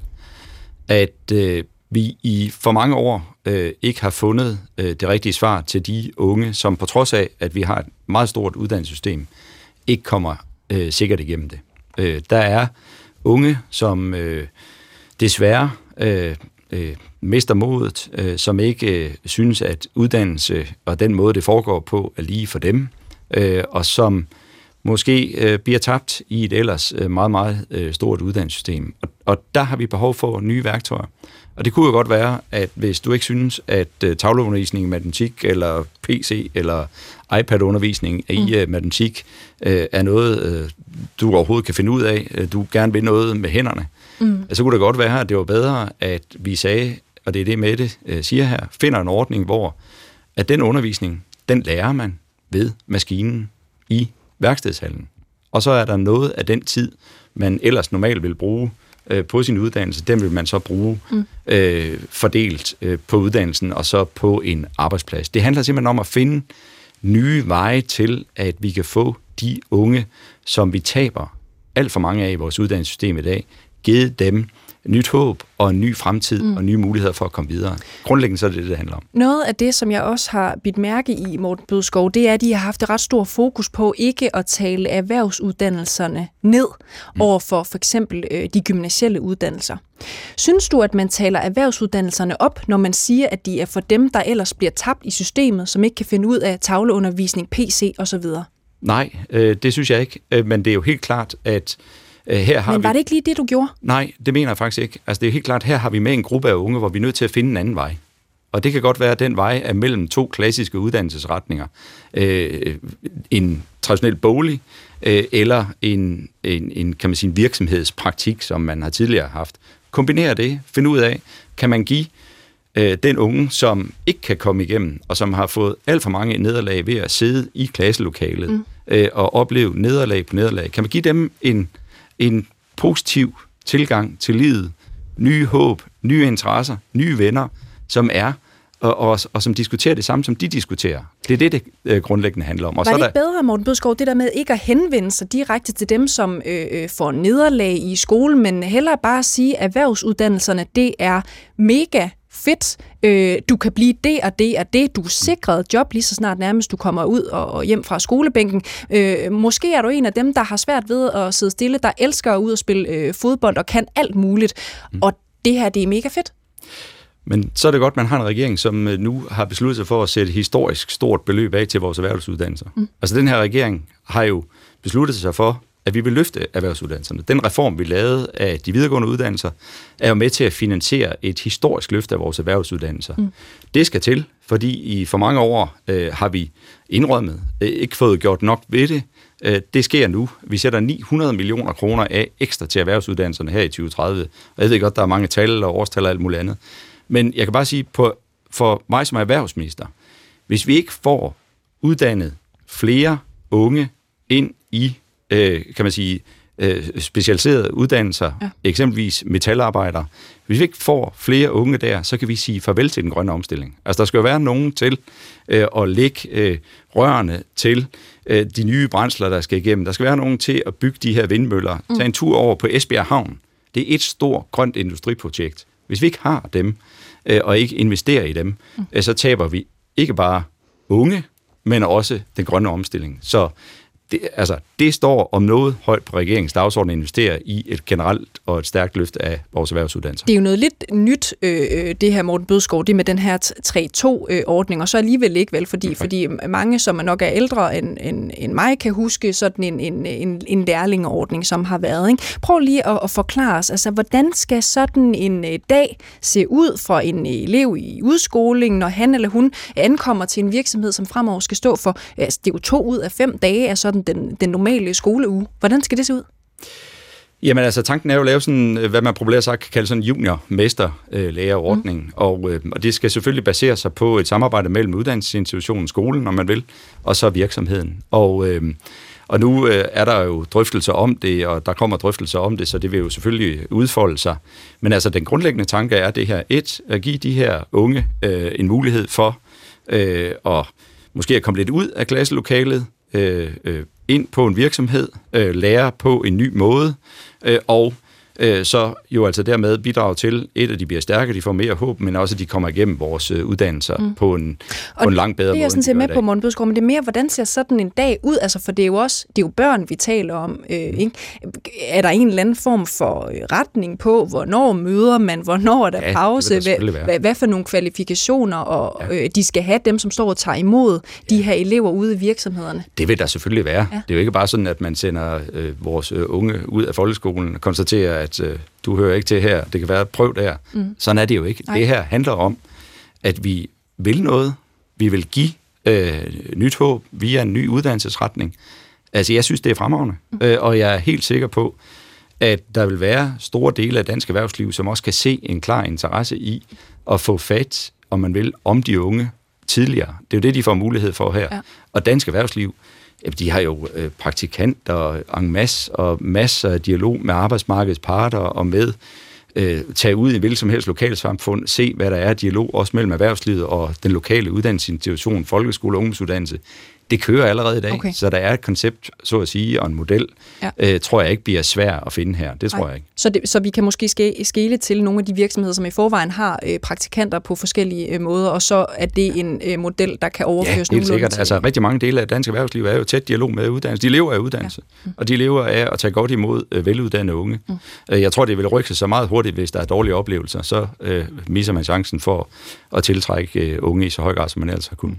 At øh, vi i for mange år øh, ikke har fundet øh, det rigtige svar til de unge, som på trods af, at vi har et meget stort uddannelsessystem, ikke kommer øh, sikkert igennem det. Øh, der er unge, som øh, desværre øh, øh, mister modet, øh, som ikke øh, synes, at uddannelse og den måde, det foregår på, er lige for dem, øh, og som måske øh, bliver tabt i et ellers øh, meget, meget øh, stort uddannelsessystem. Og, og der har vi behov for nye værktøjer. Og det kunne jo godt være, at hvis du ikke synes, at uh, tavleundervisning i matematik, eller PC, eller iPad-undervisning i mm. uh, matematik uh, er noget, uh, du overhovedet kan finde ud af, uh, du gerne vil noget med hænderne, mm. så kunne det godt være, at det var bedre, at vi sagde, og det er det Mette uh, siger her, finder en ordning, hvor at den undervisning, den lærer man ved maskinen i værkstedshallen. Og så er der noget af den tid, man ellers normalt vil bruge øh, på sin uddannelse, den vil man så bruge mm. øh, fordelt øh, på uddannelsen og så på en arbejdsplads. Det handler simpelthen om at finde nye veje til, at vi kan få de unge, som vi taber alt for mange af i vores uddannelsessystem i dag, givet dem nyt håb og en ny fremtid mm. og nye muligheder for at komme videre. Grundlæggende så er det det, det handler om. Noget af det, som jeg også har bidt mærke i, Morten Bødskov, det er, at de har haft et ret stort fokus på ikke at tale erhvervsuddannelserne ned mm. over for for eksempel øh, de gymnasielle uddannelser. Synes du, at man taler erhvervsuddannelserne op, når man siger, at de er for dem, der ellers bliver tabt i systemet, som ikke kan finde ud af tavleundervisning, PC osv.? Nej, øh, det synes jeg ikke. Øh, men det er jo helt klart, at her har Men var vi... det ikke lige det, du gjorde? Nej, det mener jeg faktisk ikke. Altså det er helt klart, her har vi med en gruppe af unge, hvor vi er nødt til at finde en anden vej. Og det kan godt være, at den vej er mellem to klassiske uddannelsesretninger. Øh, en traditionel bolig, øh, eller en, en, en, kan man sige, en virksomhedspraktik, som man har tidligere haft. Kombinere det, finde ud af, kan man give øh, den unge, som ikke kan komme igennem, og som har fået alt for mange nederlag ved at sidde i klasselokalet, mm. øh, og opleve nederlag på nederlag, kan man give dem en en positiv tilgang til livet, nye håb, nye interesser, nye venner, som er og, og, og som diskuterer det samme, som de diskuterer. Det er det, det øh, grundlæggende handler om. Og Var det så ikke der... bedre, Morten Bødskov, det der med ikke at henvende sig direkte til dem, som øh, øh, får nederlag i skolen, men hellere bare sige, at erhvervsuddannelserne, det er mega fedt, øh, du kan blive det og det og det, du er sikret job lige så snart nærmest du kommer ud og, og hjem fra skolebænken. Øh, måske er du en af dem, der har svært ved at sidde stille, der elsker at ud og spille øh, fodbold og kan alt muligt, mm. og det her, det er mega fedt. Men så er det godt, at man har en regering, som øh, nu har besluttet sig for at sætte historisk stort beløb af til vores erhvervsuddannelser. Mm. Altså den her regering har jo besluttet sig for at vi vil løfte erhvervsuddannelserne. Den reform, vi lavede af de videregående uddannelser, er jo med til at finansiere et historisk løft af vores erhvervsuddannelser. Mm. Det skal til, fordi i for mange år øh, har vi indrømmet, øh, ikke fået gjort nok ved det. Øh, det sker nu. Vi sætter 900 millioner kroner af ekstra til erhvervsuddannelserne her i 2030. Og jeg ved godt, der er mange tal og årstal og alt muligt andet. Men jeg kan bare sige, på, for mig som erhvervsminister, Hvis vi ikke får uddannet flere unge ind i, øh, kan man sige, øh, specialiserede uddannelser, ja. eksempelvis metalarbejdere. Hvis vi ikke får flere unge der, så kan vi sige farvel til den grønne omstilling. Altså, der skal jo være nogen til øh, at lægge øh, rørene til øh, de nye brændsler, der skal igennem. Der skal være nogen til at bygge de her vindmøller. Mm. Tag en tur over på Esbjerg Havn. Det er et stort grønt industriprojekt. Hvis vi ikke har dem, øh, og ikke investerer i dem, mm. øh, så taber vi ikke bare unge, men også den grønne omstilling. Så det, altså, det står om noget højt på regeringens dagsorden at investere i et generelt og et stærkt løft af vores erhvervsuddannelser. Det er jo noget lidt nyt, øh, øh det her Morten Bødskov, det med den her 3-2-ordning, og så alligevel ikke vel, fordi, okay. fordi mange, som er nok er ældre end, end, end mig, kan huske sådan en, en, en, en lærlingeordning, som har været. Ikke? Prøv lige at, at forklare os, altså, hvordan skal sådan en øh, dag se ud for en elev i udskoling, når han eller hun ankommer til en virksomhed, som fremover skal stå for, altså, det er jo to ud af fem dage af sådan sådan den, den normale skoleuge. Hvordan skal det se ud? Jamen altså, tanken er jo at lave sådan, øh, hvad man populært sagt kan kalde sådan junior-mester-lærerordning, mm. og, øh, og det skal selvfølgelig basere sig på et samarbejde mellem uddannelsesinstitutionen, skolen, når man vil, og så virksomheden. Og, øh, og nu øh, er der jo drøftelser om det, og der kommer drøftelser om det, så det vil jo selvfølgelig udfolde sig. Men altså, den grundlæggende tanke er det her, et, at give de her unge øh, en mulighed for øh, at måske at komme lidt ud af klasselokalet, Øh, øh, ind på en virksomhed, øh, lære på en ny måde, øh, og øh, så jo altså dermed bidrage til, et, at de bliver stærke, de får mere håb, men også, at de kommer igennem vores øh, uddannelser mm. på, en, og på en langt bedre måde. det er jeg sådan set med på, Morten Bødskov, men det er mere, hvordan ser sådan en dag ud? Altså, for det er jo også, det er jo børn, vi taler om. Øh, mm. ikke? Er der en eller anden form for øh, retning på, hvornår møder man, hvornår er der ja, pause, hvad, hvad, hvad for nogle kvalifikationer, og ja. øh, de skal have dem, som står og tager imod ja. de her elever ude i virksomhederne? Det vil der selvfølgelig være. Ja. Det er jo ikke bare sådan, at man sender øh, vores øh, unge ud af folkeskolen og konstaterer, at øh, du hører ikke til her, det kan være, prøv der. Mm. Sådan er det jo ikke. Nej. Det her handler om, at vi vil noget, vi vil give øh, nyt håb via en ny uddannelsesretning. Altså, jeg synes, det er fremragende, mm. øh, og jeg er helt sikker på, at der vil være store dele af dansk erhvervsliv, som også kan se en klar interesse i at få fat, om man vil, om de unge tidligere. Det er jo det, de får mulighed for her. Ja. Og dansk erhvervsliv de har jo øh, praktikanter en masse, og masser af dialog med arbejdsmarkedets parter og med øh, tage ud i hvilket som helst lokalsamfund, se hvad der er dialog også mellem erhvervslivet og den lokale uddannelsesinstitution, folkeskole og ungdomsuddannelse det kører allerede i dag, okay. så der er et koncept, så at sige, og en model, ja. øh, tror jeg ikke bliver svær at finde her. Det tror Nej. jeg ikke. Så, det, så vi kan måske skele til nogle af de virksomheder, som i forvejen har øh, praktikanter på forskellige øh, måder, og så er det en øh, model, der kan overføres ja, helt sikkert. Til. Altså, rigtig mange dele af dansk erhvervsliv er jo tæt dialog med uddannelse. De lever af uddannelse, ja. mm. og de lever af at tage godt imod øh, veluddannede unge. Mm. Øh, jeg tror, det vil rykke sig så meget hurtigt, hvis der er dårlige oplevelser, så øh, misser man chancen for at tiltrække øh, unge i så høj grad, som man ellers har kunnet.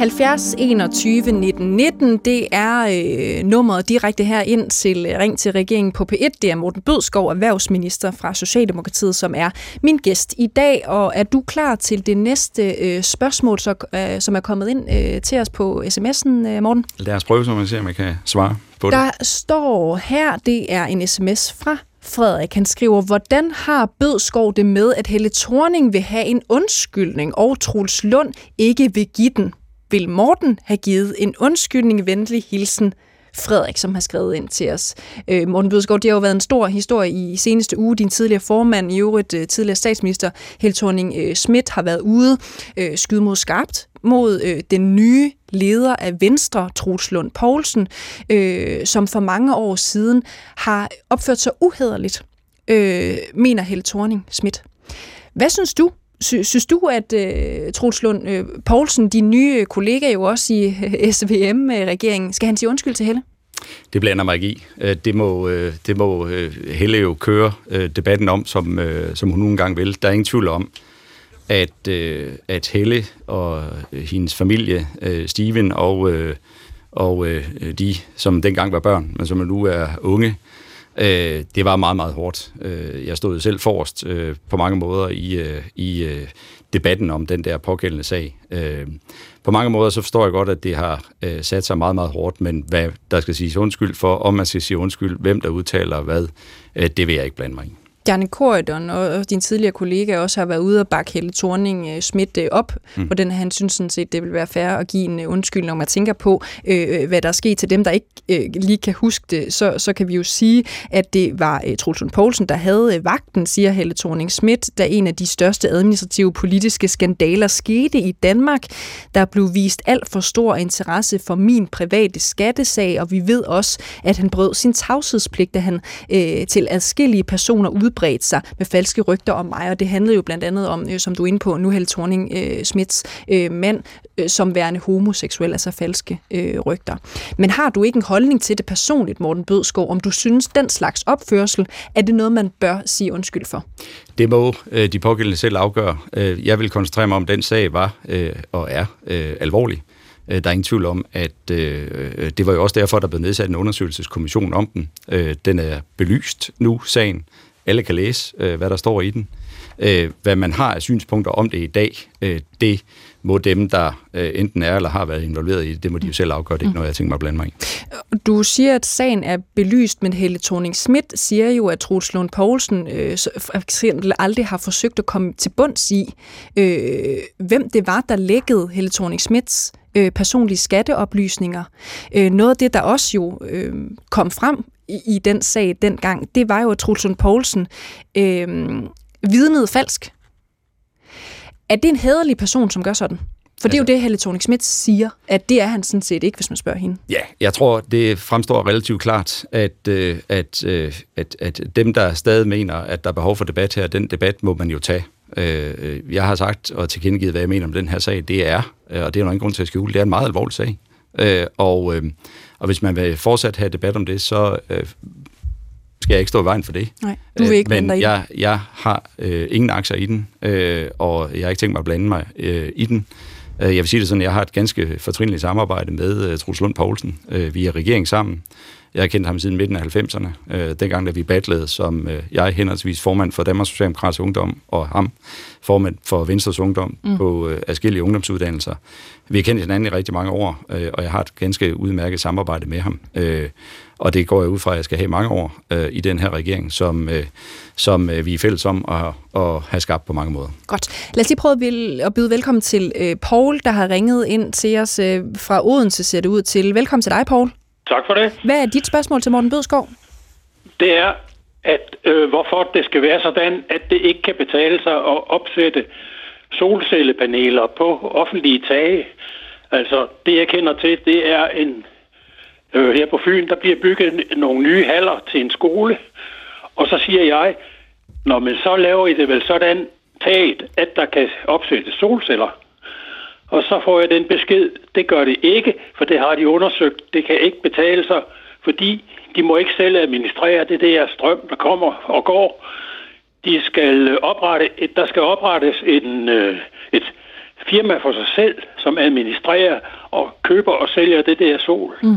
70 21 19 19, det er øh, nummeret direkte her ind til øh, Ring til regeringen på P1. Det er Morten Bødskov, erhvervsminister fra Socialdemokratiet, som er min gæst i dag. Og er du klar til det næste øh, spørgsmål, så, øh, som er kommet ind øh, til os på sms'en, øh, Morten? Lad os prøve, så man ser, om jeg kan svare på det. Der står her, det er en sms fra Frederik, han skriver, hvordan har Bødskov det med, at Helle Thorning vil have en undskyldning, og Truls Lund ikke vil give den? Vil Morten have givet en undskyldning, venlig hilsen Frederik, som har skrevet ind til os. Øh, Morten Bødskov, det har jo været en stor historie i seneste uge. Din tidligere formand, i øvrigt øh, tidligere statsminister, Held Thorning øh, Schmidt, har været ude øh, skyde mod skarpt mod øh, den nye leder af Venstre, Troels Lund Poulsen, øh, som for mange år siden har opført sig uhederligt, øh, mener Held Thorning Schmidt. Hvad synes du Sy- synes du, at øh, Troels Lund øh, Poulsen, din nye kollega jo også i øh, SVM-regeringen, skal han sige undskyld til Helle? Det blander mig ikke i. Øh, det må, øh, det må øh, Helle jo køre debatten om, som, som hun nogle gange vil. Der er ingen tvivl om, at, at Helle og hendes familie, Steven og, og de, som dengang var børn, men som nu er unge, Øh, Øh, det var meget, meget hårdt. Øh, jeg stod selv forrest øh, på mange måder i, øh, i øh, debatten om den der pågældende sag. Øh, på mange måder så forstår jeg godt, at det har øh, sat sig meget, meget hårdt, men hvad der skal siges undskyld for, om man skal sige undskyld, hvem der udtaler hvad, øh, det vil jeg ikke blande mig i. Bjarne Korydon og din tidligere kollega også har været ude og bakke Helle thorning øh, Schmidt øh, op mm. den. Han synes sådan set, det vil være fair at give en øh, undskyldning, når man tænker på, øh, hvad der er sket til dem, der ikke øh, lige kan huske det. Så, så kan vi jo sige, at det var øh, Troels Poulsen, der havde øh, vagten, siger Helle thorning Schmidt, da en af de største administrative politiske skandaler skete i Danmark. Der blev vist alt for stor interesse for min private skattesag, og vi ved også, at han brød sin tavshedspligt, da han øh, til adskillige personer ud udbredt sig med falske rygter om mig, og det handlede jo blandt andet om, øh, som du er inde på nu, Helle Thorning øh, Smits øh, mand, øh, som værende homoseksuel, altså falske øh, rygter. Men har du ikke en holdning til det personligt, Morten Bødskov, om du synes, den slags opførsel, er det noget, man bør sige undskyld for? Det må øh, de pågældende selv afgøre. Øh, jeg vil koncentrere mig om, den sag var øh, og er øh, alvorlig. Øh, der er ingen tvivl om, at øh, det var jo også derfor, der blev nedsat en undersøgelseskommission om den. Øh, den er belyst nu, sagen. Alle kan læse, øh, hvad der står i den. Øh, hvad man har af synspunkter om det i dag, øh, det må dem, der øh, enten er eller har været involveret i det, det må de jo selv afgøre. Det er ikke noget, jeg tænker mig at blande mig i. Du siger, at sagen er belyst, men Helle thorning Schmidt siger jo, at Troels Lund Poulsen øh, for eksempel aldrig har forsøgt at komme til bunds i, øh, hvem det var, der lækkede Helle thorning Schmidts øh, personlige skatteoplysninger. Øh, noget af det, der også jo øh, kom frem i, i den sag dengang, det var jo, at Truls Lund Poulsen øh, vidnede falsk. Er det en hederlig person, som gør sådan? For det er jo altså- det, Helle thorning Schmidt siger, at det er han sådan set ikke, hvis man spørger hende. Ja, jeg tror, det fremstår relativt klart, at, øh, at, øh, at, at dem, der stadig mener, at der er behov for debat her, den debat må man jo tage. Øh, jeg har sagt og tilkendegivet, hvad jeg mener om den her sag. Det er, og det er jo ingen grund til at skjule, det er en meget alvorlig sag. Og, og hvis man vil fortsat have debat om det, så skal jeg ikke stå i vejen for det. Nej, du vil ikke Men jeg, jeg har øh, ingen aktier i den, øh, og jeg har ikke tænkt mig at blande mig øh, i den. Jeg vil sige det sådan, jeg har et ganske fortrinligt samarbejde med uh, Truls Lund Poulsen. Vi er regering sammen. Jeg har kendt ham siden midten af 90'erne, øh, dengang da vi battlede som øh, jeg henholdsvis formand for Danmarks Socialdemokratiske Ungdom, og ham formand for Venstres Ungdom mm. på øh, forskellige ungdomsuddannelser. Vi har kendt hinanden i rigtig mange år, øh, og jeg har et ganske udmærket samarbejde med ham. Øh, og det går jeg ud fra, at jeg skal have mange år øh, i den her regering, som, øh, som øh, vi er fælles om at, at have skabt på mange måder. Godt. Lad os lige prøve at byde velkommen til øh, Paul, der har ringet ind til os øh, fra Odense, ser det ud til. Velkommen til dig, Paul. Tak for det. Hvad er dit spørgsmål til Morten Bødskov? Det er, at øh, hvorfor det skal være sådan, at det ikke kan betale sig at opsætte solcellepaneler på offentlige tage. Altså, det jeg kender til, det er en... Øh, her på Fyn, der bliver bygget nogle nye haller til en skole. Og så siger jeg, når man så laver I det vel sådan taget, at der kan opsættes solceller. Og så får jeg den besked, det gør det ikke, for det har de undersøgt. Det kan ikke betale sig, fordi de må ikke selv administrere det der strøm, der kommer og går. De skal oprette, et, der skal oprettes en, øh, et firma for sig selv, som administrerer og køber og sælger det der sol. Mm.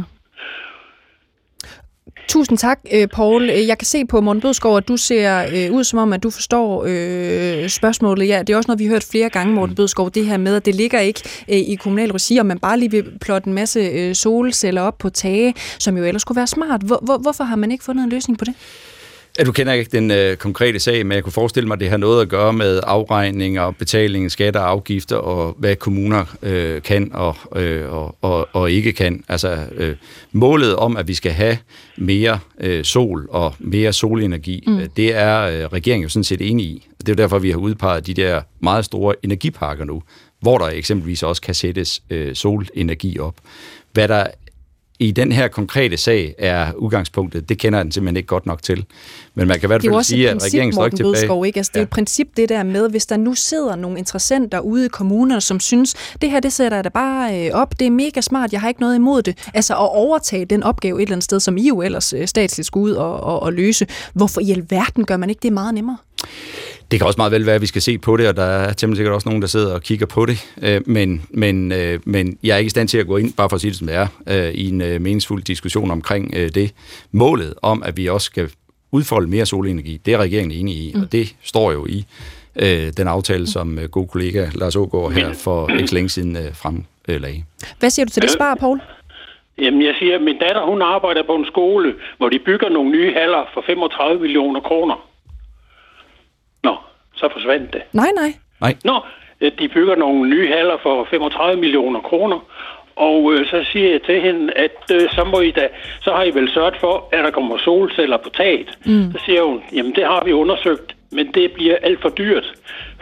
Tusind tak, øh, Paul. Øh, jeg kan se på Morten Bødskov, at du ser øh, ud som om, at du forstår øh, spørgsmålet. Ja, det er også noget, vi har hørt flere gange, Morten Bødskov, det her med, at det ligger ikke øh, i kommunal regi, og man bare lige vil plotte en masse øh, solceller op på tage, som jo ellers kunne være smart. Hvor, hvor, hvorfor har man ikke fundet en løsning på det? Ja, du kender ikke den øh, konkrete sag, men jeg kunne forestille mig, at det har noget at gøre med afregning og betaling, skatter og afgifter, og hvad kommuner øh, kan og, øh, og, og, og ikke kan. Altså øh, målet om, at vi skal have mere øh, sol og mere solenergi, mm. øh, det er øh, regeringen jo sådan set enig i. Det er jo derfor, vi har udpeget de der meget store energiparker nu, hvor der eksempelvis også kan sættes øh, solenergi op. Hvad der i den her konkrete sag er udgangspunktet, det kender den simpelthen ikke godt nok til. Men man kan i hvert fald sige, at regeringen står ikke tilbage. Bødskov, ikke? Altså, det er et princip, det der med, hvis der nu sidder nogle interessenter ude i kommunerne, som synes, det her, det sætter jeg da bare øh, op, det er mega smart, jeg har ikke noget imod det. Altså at overtage den opgave et eller andet sted, som I jo ellers øh, statsligt skulle ud og, og, og løse. Hvorfor i alverden gør man ikke det meget nemmere? Det kan også meget vel være, at vi skal se på det, og der er temmelig sikkert også nogen, der sidder og kigger på det. Øh, men, men, øh, men jeg er ikke i stand til at gå ind, bare for at sige det som det er, øh, i en meningsfuld diskussion omkring det. Målet om, at vi også skal udfolde mere solenergi. Det er regeringen enig i, mm. og det står jo i øh, den aftale, som øh, god kollega Lars Ågaard her for ikke længe siden øh, fremlagde. Hvad siger du til det svar, Paul? Jamen, jeg siger, at min datter, hun arbejder på en skole, hvor de bygger nogle nye haller for 35 millioner kroner. Så forsvandt det. Nej, nej. Nej. Nå, øh, de bygger nogle nye haller for 35 millioner kroner. Og øh, så siger jeg til hende, at øh, så må I da, så har I vel sørget for, at der kommer solceller på taget. Mm. Så siger hun, jamen det har vi undersøgt, men det bliver alt for dyrt,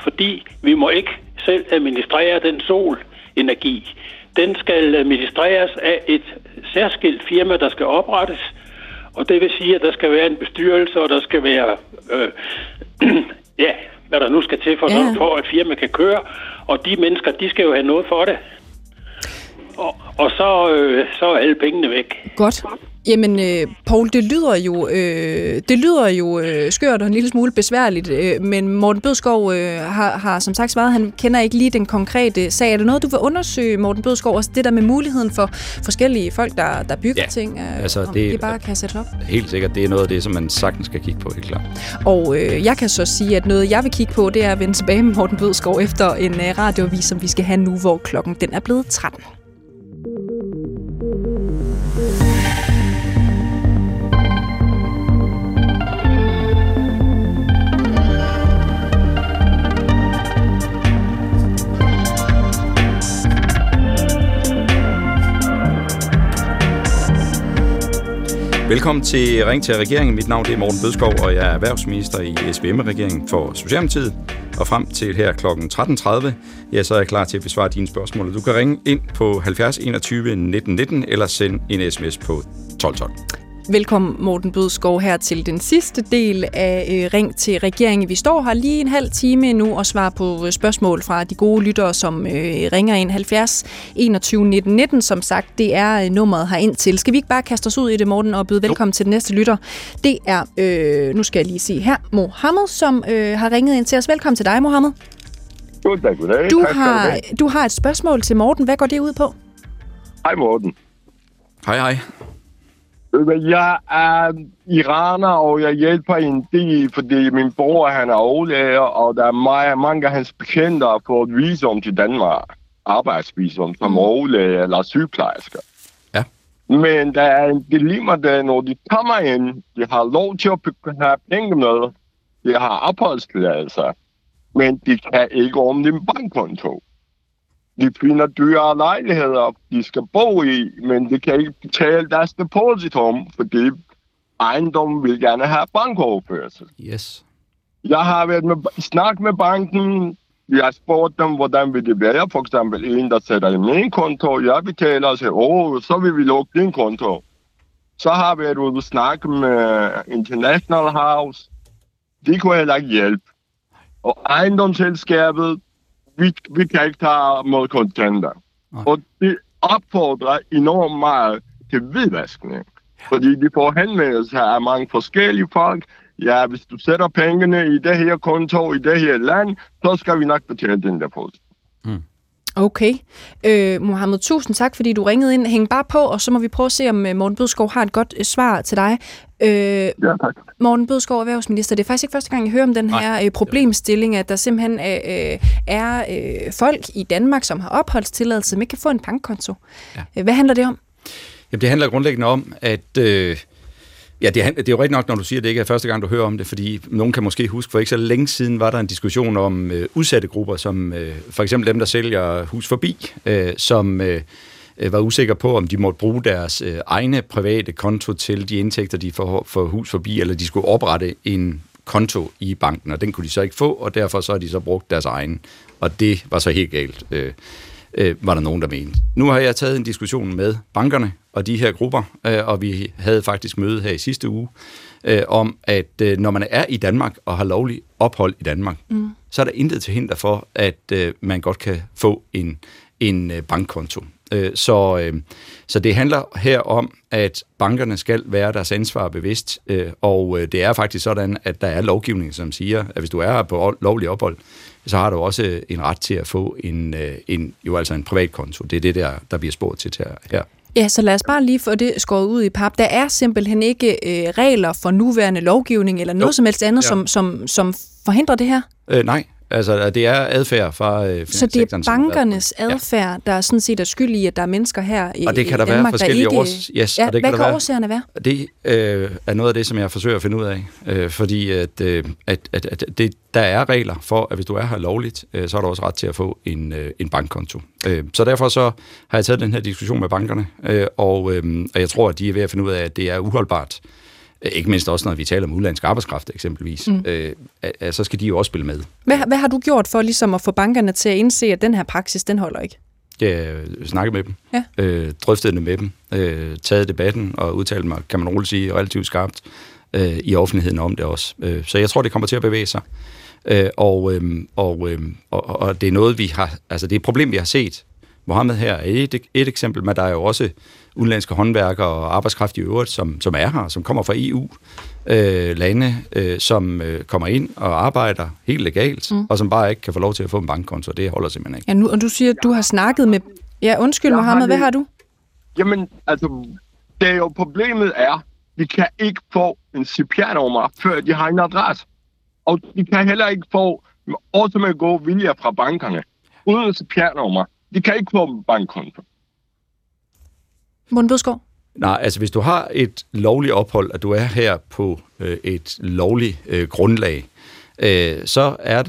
fordi vi må ikke selv administrere den solenergi. Den skal administreres af et særskilt firma, der skal oprettes, og det vil sige, at der skal være en bestyrelse, og der skal være, øh, *clears throat* ja, hvad der nu skal til for, Ja. for, at firma kan køre, og de mennesker, de skal jo have noget for det. Og, og så, øh, så er alle pengene væk. Godt. Jamen, øh, Paul, det lyder jo, øh, det lyder jo øh, skørt og en lille smule besværligt, øh, men Morten Bødskov øh, har, har som sagt svaret, han kender ikke lige den konkrete sag. Er det noget, du vil undersøge, Morten Bødskov, også det der med muligheden for forskellige folk, der, der bygger Ja, ting, øh, altså, om det- de bare kan sætte op? Helt sikkert, det er noget af det, som man sagtens skal kigge på, helt klart. Og øh, jeg kan så sige, at noget, jeg vil kigge på, det er at vende tilbage med Morten Bødskov efter en øh, radioavis, som vi skal have nu, hvor klokken den er blevet 13. Velkommen til Ring til regeringen. Mit navn det er Morten Bødskov, og jeg er erhvervsminister i SVM-regeringen for Socialdemokratiet. Og frem til her kl. 13.30, ja, så er jeg klar til at besvare dine spørgsmål. Du kan ringe ind på 70 21 19 19 eller sende en sms på 1212. Velkommen, Morten Bødskov, her til den sidste del af øh, Ring til regeringen. Vi står her lige en halv time nu og svarer på øh, spørgsmål fra de gode lyttere, som øh, ringer ind 70 21 19 19. Som sagt, det er øh, nummeret herind til. Skal vi ikke bare kaste os ud i det, Morten, og byde velkommen til den næste lytter? Det er, øh, nu skal jeg lige se her, Mohammed, som øh, har ringet ind til os. Velkommen til dig, Mohammed. Goddag, goddag. Du Tak har, du har et spørgsmål til Morten. Hvad går det ud på? Hej Morten. Hej, hej. Jeg er iraner, og jeg hjælper en del, fordi min bror han er overlæger, og der er meget, mange af hans bekendte har fået visum til Danmark. Arbejdsvisum som overlæge eller sygeplejersker. Ja. Men der er en dilemma der, når de kommer ind, de har lov til at have penge med, de har opholdstilladelser, men de kan ikke om din bankkonto. De finder dyre lejligheder, de skal bo i, men de kan ikke betale deres depositum, fordi ejendommen vil gerne have bankoverførsel. Yes. Jeg har været med, snak med banken. Jeg har spurgt dem, hvordan vil det være. For eksempel en, der sætter i min konto. Jeg betaler og siger, åh, så vil vi lukke din konto. Så har jeg været ude og snakke med International House. De kunne heller ikke hjælpe. Og ejendomsselskabet, vi, vi kan ikke tage mod kontanter. Nej. Og det opfordrer enormt meget til hvidvaskning. Fordi de får henvendelser af mange forskellige folk. Ja, hvis du sætter pengene i det her konto, i det her land, så skal vi nok betale den deposit. Okay. Øh, Mohammed, tusind tak, fordi du ringede ind. Hæng bare på, og så må vi prøve at se, om øh, Morten Bødskov har et godt øh, svar til dig. Øh, Ja, tak. Morten Bødskov, erhvervsminister, det er faktisk ikke første gang, jeg hører om den Nej. her øh, problemstilling, at der simpelthen øh, er øh, folk i Danmark, som har opholdstilladelse, som ikke kan få en bankkonto. Ja. Hvad handler det om? Jamen, det handler grundlæggende om, at... Øh, ja, det, er, det er jo rigtigt nok, når du siger, at det ikke er første gang, du hører om det, fordi nogen kan måske huske, for ikke så længe siden var der en diskussion om øh, udsatte grupper, som øh, for eksempel dem, der sælger hus forbi, øh, som øh, øh var usikre på, om de måtte bruge deres øh, egne private konto til de indtægter, de får for hus forbi, eller de skulle oprette en konto i banken, og den kunne de så ikke få, og derfor så har de så brugt deres egen. Og det var så helt galt. Øh, øh, var der nogen, der mente. Nu har jeg taget en diskussion med bankerne og de her grupper, øh, og vi havde faktisk møde her i sidste uge, øh, om at øh, når man er i Danmark og har lovlig ophold i Danmark, mm. så er der intet til hinder for, at øh, man godt kan få en, en øh, bankkonto. Øh, så, øh, så det handler her om, at bankerne skal være deres ansvar bevidst, øh, og øh, det er faktisk sådan, at der er lovgivning, som siger, at hvis du er på lovlig ophold, så har du også en ret til at få en, øh, en jo altså en privat konto. Det er det, der, der bliver spurgt til her. Ja, så lad os bare lige få det skåret ud i pap. Der er simpelthen ikke øh, regler for nuværende lovgivning eller noget jo. som helst andet, ja. som, som, som forhindrer det her? Øh, nej, Altså, det er adfærd fra øh, Så det er bankernes adfærd, der er sådan set er skyld i, at der er mennesker her i Og det kan der Danmark, være forskellige ikke... års... Yes, ja, og det hvad kan, kan årsagerne være? Det øh, er noget af det, som jeg forsøger at finde ud af. Øh, fordi at, øh, at, at, at det, der er regler for, at hvis du er her lovligt, øh, så har du også ret til at få en, øh, en bankkonto. Øh, så derfor så har jeg taget den her diskussion med bankerne, øh, og, øh, og jeg tror, at de er ved at finde ud af, at det er uholdbart, ikke mindst også, når vi taler om udlandsk arbejdskraft eksempelvis, mm. øh, så skal de jo også spille med. Hvad, hvad har du gjort for ligesom at få bankerne til at indse, at den her praksis, den holder ikke? Ja, snakke med dem, ja. øh, drøftet det med dem, øh, taget debatten og udtalt mig, kan man roligt sige, relativt skarpt øh, i offentligheden om det også. Øh, så jeg tror, det kommer til at bevæge sig. Øh, og, øh, og, øh, og, og det er noget, vi har, altså det er et problem, vi har set. Mohammed her er et, et eksempel, men der er jo også udenlandske håndværkere og arbejdskraft i øvrigt, som, som er her, som kommer fra EU, øh, lande, øh, som øh, kommer ind og arbejder helt legalt, mm. og som bare ikke kan få lov til at få en bankkonto, det holder simpelthen ikke. Ja, nu, og du siger, at du har snakket med... Ja, undskyld, Mohammed, hvad har du? Jamen, altså, det er jo problemet er, de kan ikke få en CPR-nummer, før de har en adresse. Og de kan heller ikke få også med gode vilje fra bankerne, uden CPR-nummer. De kan ikke få en bankkonto. Morten Bødskov? Nej, altså hvis du har et lovligt ophold, at du er her på øh, et lovligt øh, grundlag, øh, så er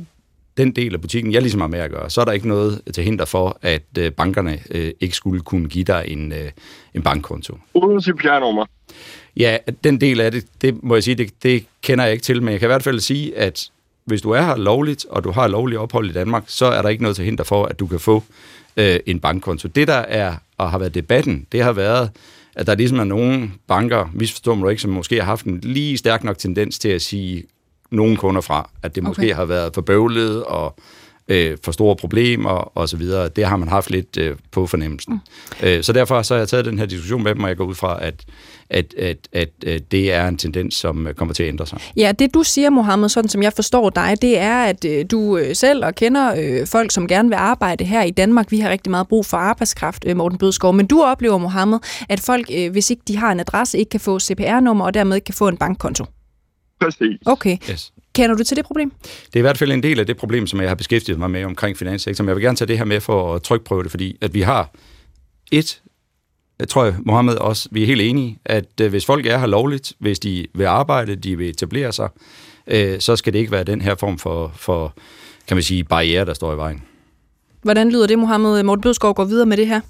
den del af butikken, jeg ligesom har med at gøre, så er der ikke noget til hinder for, at øh, bankerne øh, ikke skulle kunne give dig en, øh, en bankkonto. Uden CPR-nummer? Ja, den del af det, det må jeg sige, det, det kender jeg ikke til, men jeg kan i hvert fald sige, at hvis du er her lovligt, og du har lovligt ophold i Danmark, så er der ikke noget til hinder for, at du kan få øh, en bankkonto. Det, der er og har været debatten, det har været, at der ligesom er nogle banker, misforstår mig ikke, som måske har haft en lige stærk nok tendens til at sige nogle kunder fra, at det måske okay. har været for bøvlet og øh, for store problemer og så videre. Det har man haft lidt øh, på fornemmelsen. Mm. Øh, så derfor så har jeg taget den her diskussion med dem, og jeg går ud fra, at at, at, at, at det er en tendens, som kommer til at ændre sig. Ja, det du siger, Mohammed, sådan som jeg forstår dig, det er, at øh, du øh, selv og kender øh, folk, som gerne vil arbejde her i Danmark. Vi har rigtig meget brug for arbejdskraft, Morten Bødskov. Men du oplever, Mohammed, at folk, hvis ikke de har en adresse, ikke kan få CPR-nummer og dermed ikke kan få en bankkonto. Præcis. Okay. Yes. Kender du til det problem? Det er i hvert fald en del af det problem, som jeg har beskæftiget mig med omkring finanssektoren. Jeg vil gerne tage det her med for at trykprøve det, fordi at vi har et jeg tror, Mohammed også, vi er helt enige, at øh, hvis folk er her lovligt, hvis de vil arbejde, de vil etablere sig, øh, så skal det ikke være den her form for, for kan man sige, barriere, der står i vejen. Hvordan lyder det, Mohammed? Morten Bødskov går videre med det her.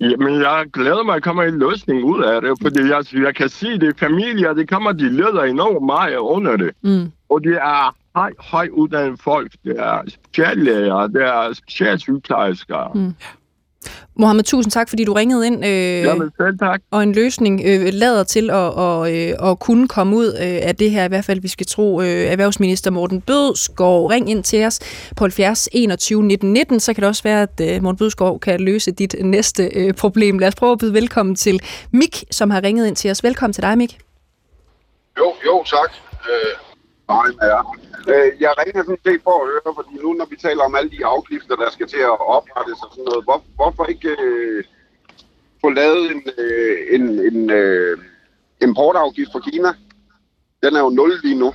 Jamen, jeg glæder mig, at kommer en løsning ud af det, fordi jeg, jeg kan sige, at det er familier, det kommer, de leder enormt meget under det. Mm. Og det er høj, høj uddannede folk, det er speciallæger, det er specialsygeplejersker. Mm. Mohammed, tusind tak, fordi du ringede ind. Øh, Jamen, selv tak. Og en løsning øh, lader til at, og, øh, at kunne komme ud øh, af det her, i hvert fald vi skal tro øh, erhvervsminister Morten Bødskov. Ring ind til os på 70 21 19 19, så kan det også være, at øh, Morten Bødskov kan løse dit næste øh, problem. Lad os prøve at byde velkommen til Mik, som har ringet ind til os. Velkommen til dig, Mik. Jo, jo, tak. Øh, er Øh, jeg ringer sådan set for at høre, fordi nu når vi taler om alle de afgifter, der skal til at oprettes og sådan noget, hvor, hvorfor ikke øh, få lavet en, øh, en, en øh, importafgift for Kina? Den er jo nul lige nu.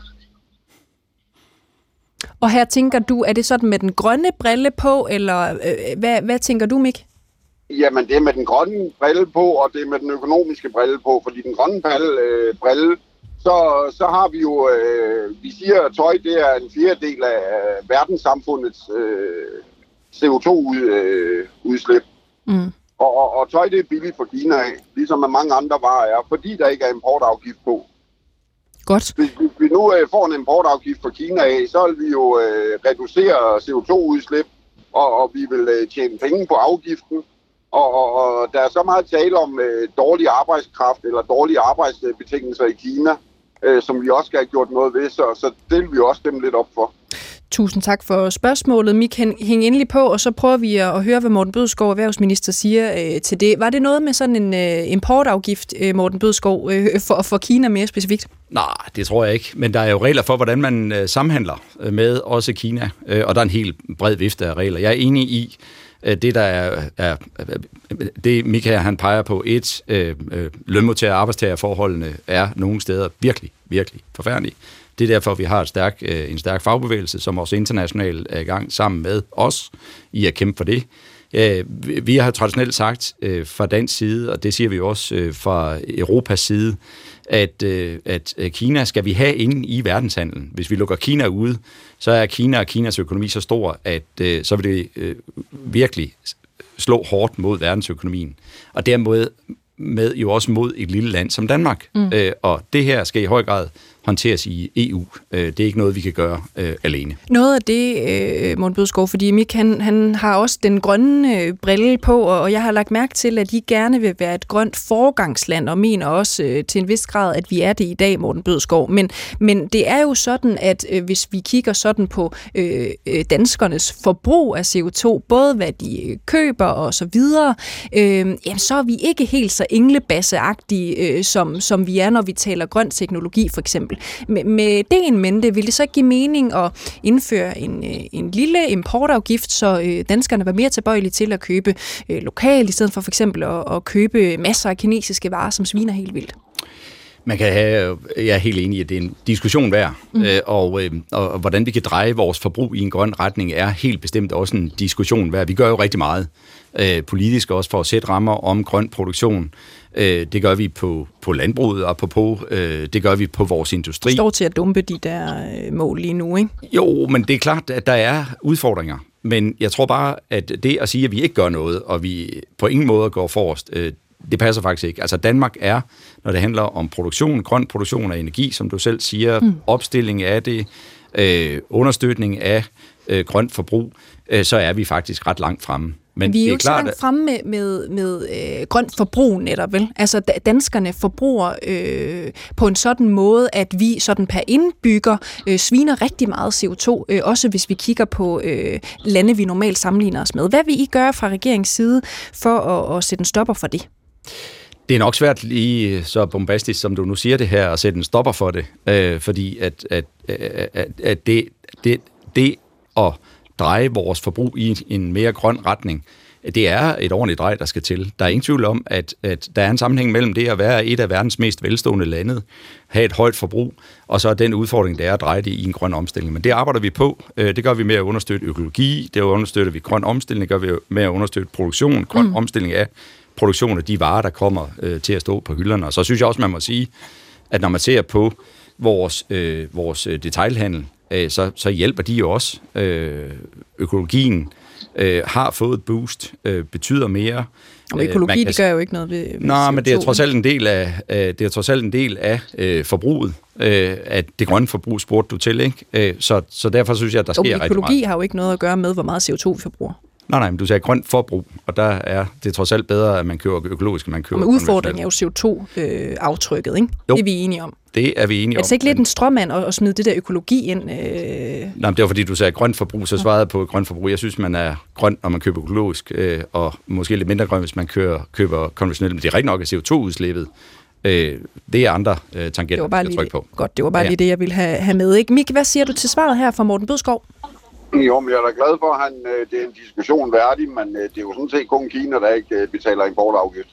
Og her tænker du, er det sådan med den grønne brille på, eller øh, hvad, hvad tænker du, Mik? Jamen, det er med den grønne brille på, og det er med den økonomiske brille på, fordi den grønne brille, øh, brille så, så har vi jo, øh, vi siger, at tøj det er en fjerdedel af verdenssamfundets øh, CO2-udslip. Øh, mm. Og, og, og tøj det er billigt for Kina af, ligesom med mange andre varer er, fordi der ikke er importafgift på. Godt. Hvis, hvis vi nu øh, får en importafgift fra Kina af, så vil vi jo øh, reducere CO2-udslip, og, og vi vil øh, tjene penge på afgiften. Og, og, og der er så meget tale om øh, dårlig arbejdskraft eller dårlige arbejdsbetingelser i Kina, øh, som vi også skal have gjort noget ved, så, så det vil vi også stemme lidt op for. Tusind tak for spørgsmålet. Mik, hæng endelig på, og så prøver vi at høre, hvad Morten Bødskov, erhvervsminister, siger øh, til det. Var det noget med sådan en øh, importafgift, øh, Morten Bødskov, øh, for, for Kina mere specifikt? Nej, det tror jeg ikke. Men der er jo regler for, hvordan man øh, samhandler med også Kina, øh, og der er en helt bred vifte af regler. Jeg er enig i, Øh, Øh, det, der er, er øh, det Michael han peger på, et, øh, øh, lønmodtager- og arbejdstagerforholdene er nogle steder virkelig, virkelig forfærdelige. Det er derfor, vi har et stærk, øh, en stærk fagbevægelse, som også internationalt er i gang sammen med os i at kæmpe for det. Øh, vi har traditionelt sagt øh, fra dansk side, og det siger vi også øh, fra Europas side, at, øh, at Kina skal vi have ingen i verdenshandlen. Hvis vi lukker Kina ude, så er Kina og Kinas økonomi så stor, at øh, så vil det øh, virkelig slå hårdt mod verdensøkonomien. Og dermed med jo også mod et lille land som Danmark. Mm. Øh, og det her skal i høj grad håndteres i EU. Øh, det er ikke noget, vi kan gøre øh, alene. Noget af det, øh, Morten Bødskov, fordi Mik, han, han har også den grønne øh, brille på, og jeg har lagt mærke til, at I gerne vil være et grønt forgangsland, og mener også øh, til en vis grad, at vi er det i dag, Morten Bødskov. Men, men det er jo sådan, at øh, hvis vi kigger sådan på øh, øh danskernes forbrug af CO2, både hvad de øh, køber og så videre, øh, jamen, så er vi ikke helt så englebasseagtige, øh, som, som vi er, når vi taler grøn teknologi for eksempel. Med, med det en mente, vil det så ikke give mening at indføre en, øh, en lille importafgift, så øh, danskerne var mere tilbøjelige til at købe øh, lokalt, i stedet for for eksempel at, at købe masser af kinesiske varer, som sviner helt vildt? Man kan have, jeg er helt enig i, at det er en diskussion værd, mm. øh, og, øh, og, og hvordan vi kan dreje vores forbrug i en grøn retning, er helt bestemt også en diskussion værd. Vi gør jo rigtig meget øh, politisk også for at sætte rammer om grøn produktion. Øh, det gør vi på, på landbruget, og på, på øh, det gør vi på vores industri. Det står til at dumpe de der øh, mål lige nu, ikke? Jo, men det er klart, at der er udfordringer. Men jeg tror bare, at det at sige, at vi ikke gør noget, og vi på ingen måde går forrest, øh, det passer faktisk ikke. Altså Danmark er, når det handler om produktion, grøn produktion af energi, som du selv siger, mm. opstilling af det, øh, understøtning af øh, grønt forbrug, øh, så er vi faktisk ret langt fremme. Men vi er jo ikke så langt fremme med, med, med øh, grønt forbrug netop, vel? Altså danskerne forbruger øh, på en sådan måde, at vi sådan per indbygger øh, sviner rigtig meget CO2, øh, også hvis vi kigger på øh, lande, vi normalt sammenligner os med. Hvad vil I gøre fra regeringens side for at, at sætte en stopper for det? Det er nok svært lige så bombastisk, som du nu siger det her, at sætte en stopper for det, øh, fordi at, at, at, at det, det, det at dreje vores forbrug i en mere grøn retning, det er et ordentligt drej, der skal til. Der er ingen tvivl om, at, at der er en sammenhæng mellem det at være et af verdens mest velstående lande, have et højt forbrug, og så den udfordring, det er at dreje det i en grøn omstilling. Men det arbejder vi på. Øh, det gør vi med at understøtte økologi, det understøtter vi grøn omstilling, det gør vi med at understøtte produktion, grøn mm. omstilling af produktion af de varer, der kommer øh, til at stå på hylderne. Og så synes jeg også, man må sige, at når man ser på vores, øh, vores øh, detailhandel, øh, så, så hjælper de jo også. Øh, økologien øh, har fået et boost, øh, betyder mere. Og økologi, kan, det gør jo ikke noget ved, ved Nej, CO2. men det er trods alt en del af, øh, det er trods alt en del af øh, forbruget, øh, at det grønne forbrug spurgte du til, ikke? Øh, så, så derfor synes jeg, at der sker rigtig meget. Økologi har jo ikke noget at gøre med, hvor meget CO2 vi forbruger. Nej, nej, men du sagde grønt forbrug, og der er det trods alt bedre, at man køber økologisk, end man køber Men udfordringen er jo CO2-aftrykket, øh, ikke? Jo. Det er vi enige om. Det er vi enige om. Er det ikke lidt en stråmand at, at smide det der økologi ind? Øh... Nej, men det var fordi, du sagde grønt forbrug, så svarede jeg på grønt forbrug. Jeg synes, man er grøn, når man køber økologisk, øh, og måske lidt mindre grøn, hvis man kører, køber konventionelt. Men det er rigtig nok, at CO2-udslippet Øh, det er andre øh, tangenter, jeg trykke på. Godt, det var bare ja. lige det, jeg ville have, have med. Ikke? Mik, hvad siger du til svaret her fra Morten Bødskov? Jo, men jeg er da glad for, at han, øh, det er en diskussion værdig, men øh, det er jo sådan set kun Kina, der ikke øh, betaler importafgift.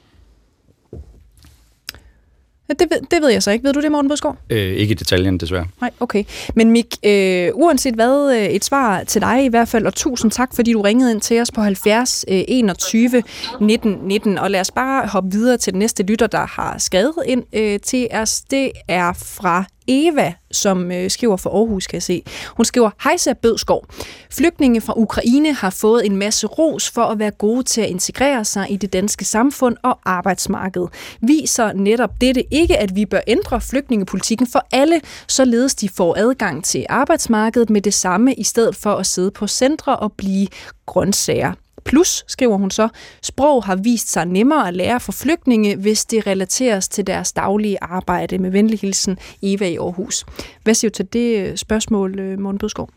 Det ved, det ved jeg så ikke. Ved du det, Morten Bødskov? Øh, ikke i detaljen, desværre. Nej, okay. Men Mik, øh, uanset hvad, øh, et svar til dig i hvert fald, og tusind tak, fordi du ringede ind til os på 70 øh, 21 19 19. Og lad os bare hoppe videre til den næste lytter, der har skrevet ind øh, til os. Det er fra Eva, som øh, skriver for Aarhus, kan jeg se. Hun skriver, Hejsa Bødskov. Flygtninge fra Ukraine har fået en masse ros for at være gode til at integrere sig i det danske samfund og arbejdsmarked. Viser netop dette ikke, at vi bør ændre flygtningepolitikken for alle, således de får adgang til arbejdsmarkedet med det samme, i stedet for at sidde på centre og blive grøntsager. Plus, skriver hun så, sprog har vist sig nemmere at lære for flygtninge, hvis det relateres til deres daglige arbejde. Med venlig hilsen, Eva i Aarhus. Hvad siger du til det øh, spørgsmål, øh, Morten Bødskov?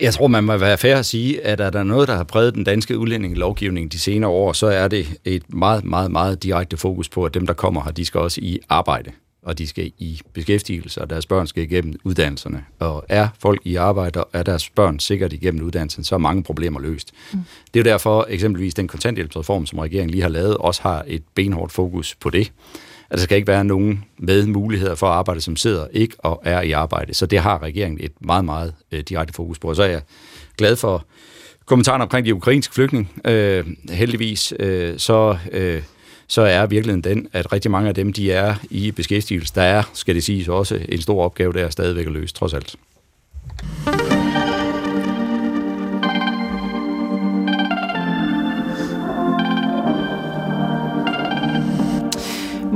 Jeg tror, man må være fair at sige, at er der noget, der har præget den danske udlændingelovgivning de senere år, så er det et meget, meget, meget direkte fokus på, at dem, der kommer her, de skal også i arbejde og de skal i beskæftigelse, og deres børn skal igennem uddannelserne. Og er folk i arbejde, og er deres børn sikkert igennem uddannelsen, så er mange problemer løst. Mm. Det er jo derfor eksempelvis den kontanthjælpsreform, som regeringen lige har lavet, også har et benhårdt fokus på det. At der skal ikke være nogen med muligheder for at arbejde, som sidder ikke og er i arbejde. Så det har regeringen et meget, meget øh, direkte fokus på. Og så er jeg glad for kommentaren omkring de ukrainske flygtninge. Øh, heldigvis øh, så... Øh, så er virkeligheden den, at rigtig mange af dem, de er i beskæftigelse. Der er, skal det siges, også en stor opgave, der er stadigvæk at løse, trods alt.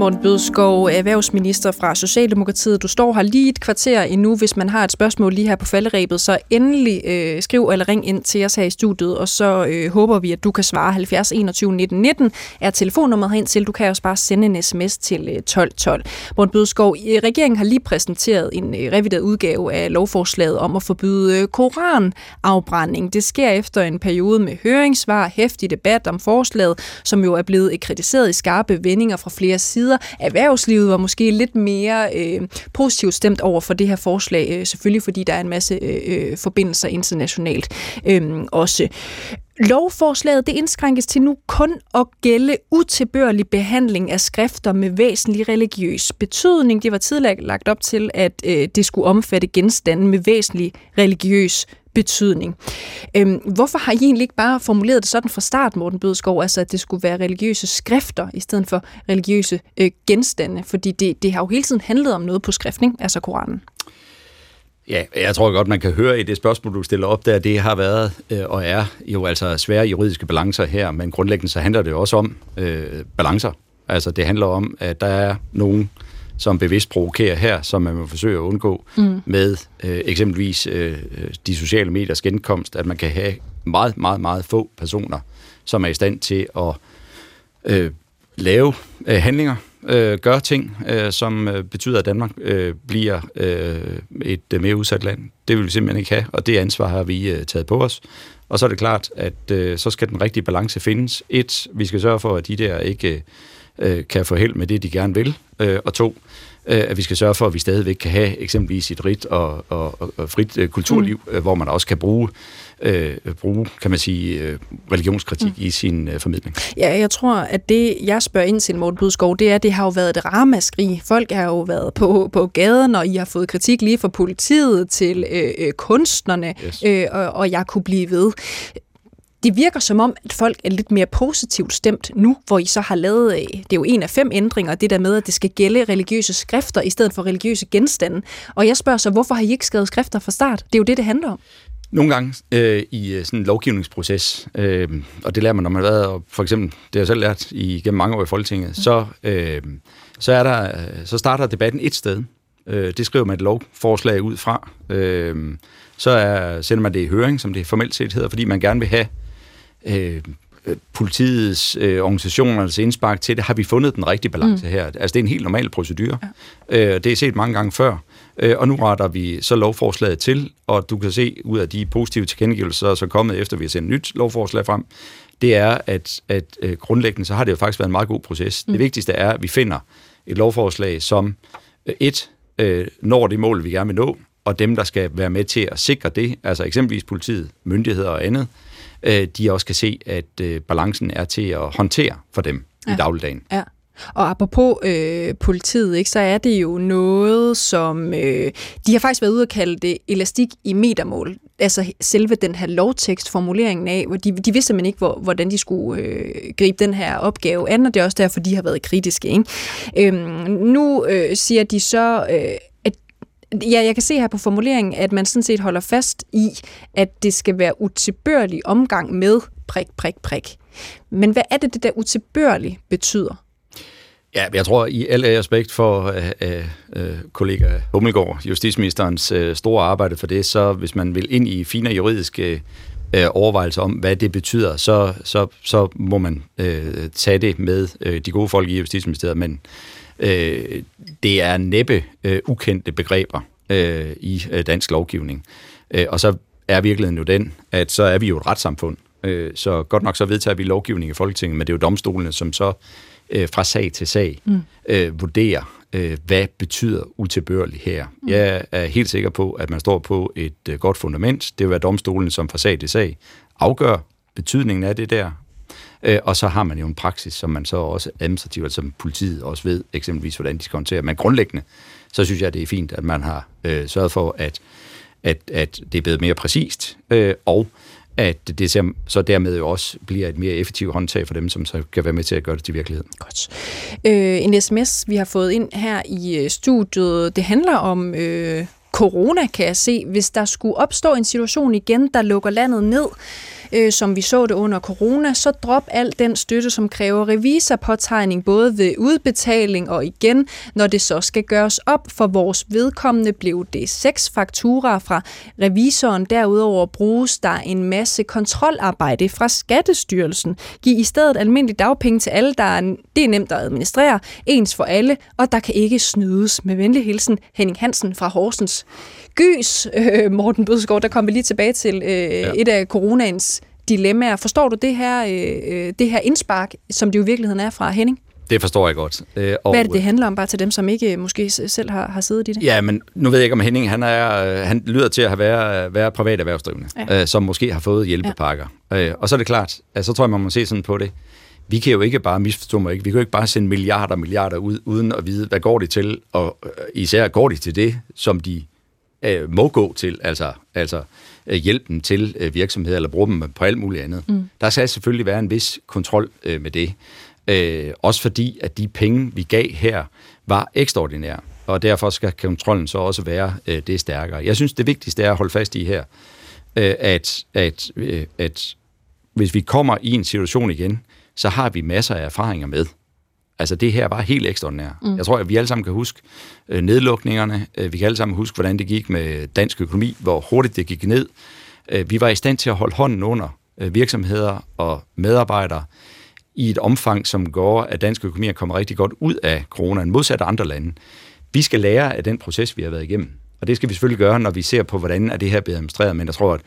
Morten Bødskov, erhvervsminister fra Socialdemokratiet. Du står her lige et kvarter endnu. Hvis man har et spørgsmål lige her på falderæbet, så endelig øh, skriv eller ring ind til os her i studiet, og så øh, håber vi, at du kan svare 70 21 19 19 er telefonnummeret herind til. Du kan også bare sende en sms til øh, 12 12. Morten Bødskov, øh, regeringen har lige præsenteret en øh, revideret udgave af lovforslaget om at forbyde øh, koranafbrænding. Det sker efter en periode med høringssvar, hæftig debat om forslaget, som jo er blevet kritiseret i skarpe vendinger fra flere sider sider. Erhvervslivet var måske lidt mere øh, positivt stemt over for det her forslag, øh, selvfølgelig fordi der er en masse øh, øh forbindelser internationalt øh, også. Lovforslaget det indskrænkes til nu kun at gælde utilbørlig behandling af skrifter med væsentlig religiøs betydning. Det var tidligere lagt op til, at øh, det skulle omfatte genstande med væsentlig religiøs betydning. Øhm, hvorfor har I egentlig ikke bare formuleret det sådan fra start, Morten Bødskov, altså at det skulle være religiøse skrifter i stedet for religiøse øh, genstande? Fordi det, det har jo hele tiden handlet om noget på skriftning, altså Koranen. Ja, jeg tror godt, man kan høre i det spørgsmål, du stiller op der, det har været øh, og er jo altså svære juridiske balancer her, men grundlæggende så handler det jo også om øh, balancer. Altså det handler om, at der er nogen som bevidst provokerer her, som man må forsøge at undgå mm. med øh, eksempelvis øh, de sociale mediers genkomst, at man kan have meget, meget, meget få personer, som er i stand til at øh, lave øh, handlinger, øh, gøre ting, øh, som øh, betyder, at Danmark øh, bliver øh, et øh, mere udsat land. Det vil vi simpelthen ikke have, og det ansvar har vi øh, taget på os. Og så er det klart, at øh, så skal den rigtige balance findes. Et, vi skal sørge for, at de der ikke øh, kan få held med det, de gerne vil. Øh, og to, øh, at vi skal sørge for, at vi stadigvæk kan have eksempelvis et rigt og, og, og frit øh, kulturliv, mm. øh, hvor man også kan bruge øh, bruge, kan man sige, øh, religionskritik mm. i sin øh, formidling. Ja, jeg tror, at det, jeg spørger ind til, Morten Budskov, det er, at det har jo været et ramaskrig. Folk har jo været på, på gaden, og I har fået kritik lige fra politiet til øh, øh, kunstnerne, yes. øh, og, og jeg kunne blive ved det virker som om, at folk er lidt mere positivt stemt nu, hvor I så har lavet, øh, det er jo en af fem ændringer, det der med, at det skal gælde religiøse skrifter i stedet for religiøse genstande. Og jeg spørger så, hvorfor har I ikke skrevet skrifter fra start? Det er jo det, det handler om. Nogle gange øh, i øh, sådan en lovgivningsproces, øh, og det lærer man, når man har været, og for eksempel, det har jeg selv lært i, gennem mange år i Folketinget, så, øh, så, er der, så starter debatten et sted. Øh, det skriver man et lovforslag ud fra. Øh, så er, sender man det i høring, som det formelt set hedder, fordi man gerne vil have øh, politiets, øh, organisationernes indspark til det, har vi fundet den rigtige balance mm. her. Altså, det er en helt normal procedure. Ja. Øh, det er set mange gange før. Øh, og nu retter vi så lovforslaget til, og du kan se ud af de positive tilkendegivelser, som er kommet efter, vi har sendt nyt lovforslag frem, det er, at, at øh, grundlæggende så har det jo faktisk været en meget god proces. Mm. Det vigtigste er, at vi finder et lovforslag, som øh, et, øh, når det mål, vi gerne vil nå, og dem, der skal være med til at sikre det, altså eksempelvis politiet, myndigheder og andet, øh, de også kan se, at øh, balancen er til at håndtere for dem ja. i dagligdagen. Ja. Og apropos øh, politiet, ikke, så er det jo noget, som øh, de har faktisk været ude og kalde det elastik i metermål. Altså selve den her lovtekstformuleringen af, hvor de, de vidste simpelthen ikke, hvor, hvordan de skulle øh, gribe den her opgave an, og det er også derfor, de har været kritiske. Ikke? Øhm, nu øh, siger de så, øh, Ja, jeg kan se her på formuleringen, at man sådan set holder fast i, at det skal være utilbørlig omgang med prik, prik, prik. Men hvad er det, det der utilbørlig betyder? Ja, jeg tror i al respekt for øh, øh, øh kollega Hummelgaard, justitsministerens øh, store arbejde for det, så hvis man vil ind i fine juridiske øh, overvejelser om, hvad det betyder, så, så, så må man øh, tage det med øh, de gode folk i Justitsministeriet, men øh, det er næppe øh, ukendte begreber øh, i øh, dansk lovgivning. Øh, og så er virkeligheden jo den, at så er vi jo et retssamfund. Øh, så godt nok så vedtager vi lovgivning i Folketinget, men det er jo domstolene, som så øh, fra sag til sag mm. øh, vurderer, øh, hvad betyder utilbørligt her. Mm. Jeg er helt sikker på, at man står på et øh, godt fundament. Det vil være domstolen, som fra sag til sag afgør betydningen af det der, Øh, og så har man jo en praksis, som man så også administrativt, altså som politiet også ved eksempelvis, hvordan de skal håndtere. Men grundlæggende, så synes jeg, det er fint, at man har øh, sørget for, at, at, at det er blevet mere præcist, øh, og at det så dermed jo også bliver et mere effektivt håndtag for dem, som så kan være med til at gøre det til virkelighed. Godt. Øh, en sms, vi har fået ind her i øh, studiet, det handler om øh, corona, kan jeg se. Hvis der skulle opstå en situation igen, der lukker landet ned, øh, Øh, som vi så det under corona, så drop al den støtte, som kræver revisorpåtegning, både ved udbetaling og igen, når det så skal gøres op. For vores vedkommende blev det seks fakturer fra revisoren. Derudover bruges der en masse kontrolarbejde fra Skattestyrelsen. Giv i stedet almindelig dagpenge til alle, der er, det er nemt at administrere, ens for alle, og der kan ikke snydes. Med venlig hilsen, Henning Hansen fra Horsens. Gys, øh, Morten Bødskov, der kommer vi lige tilbage til øh, ja. et af coronaens dilemmaer. Forstår du det her, øh, øh, det her indspark, som det jo i virkeligheden er fra Henning? Det forstår jeg godt. Øh, og, Hvad er det, det handler om, bare til dem, som ikke måske selv har, har siddet i det? Ja, men nu ved jeg ikke, om Henning, han, er, øh, han lyder til at have været, være privat erhvervsdrivende, ja. øh, som måske har fået hjælpepakker. Ja. Øh, og så er det klart, at så tror jeg, man må se sådan på det. Vi kan jo ikke bare misforstå mig ikke. Vi kan jo ikke bare sende milliarder og milliarder ud, uden at vide, hvad går de til, og øh, især går de til det, som de øh, må gå til, altså, altså øh, hjælpen til øh, virksomheder, eller bruge dem på alt muligt andet. Mm. Der skal selvfølgelig være en vis kontrol øh, med det. Øh, også fordi, at de penge, vi gav her, var ekstraordinære, og derfor skal kontrollen så også være øh, det stærkere. Jeg synes, det vigtigste er at holde fast i her, øh, at, at, øh, at hvis vi kommer i en situation igen, så har vi masser af erfaringer med. Altså det her var helt ekstraordinært. Mm. Jeg tror, at vi alle sammen kan huske øh, nedlukningerne. Øh, vi kan alle sammen huske, hvordan det gik med dansk økonomi, hvor hurtigt det gik ned. Øh, vi var i stand til at holde hånden under øh, virksomheder og medarbejdere i et omfang, som går, at dansk økonomi er kommet rigtig godt ud af coronaen, modsat andre lande. Vi skal lære af den proces, vi har været igennem. Og det skal vi selvfølgelig gøre, når vi ser på, hvordan er det her blevet administreret. Men jeg tror, at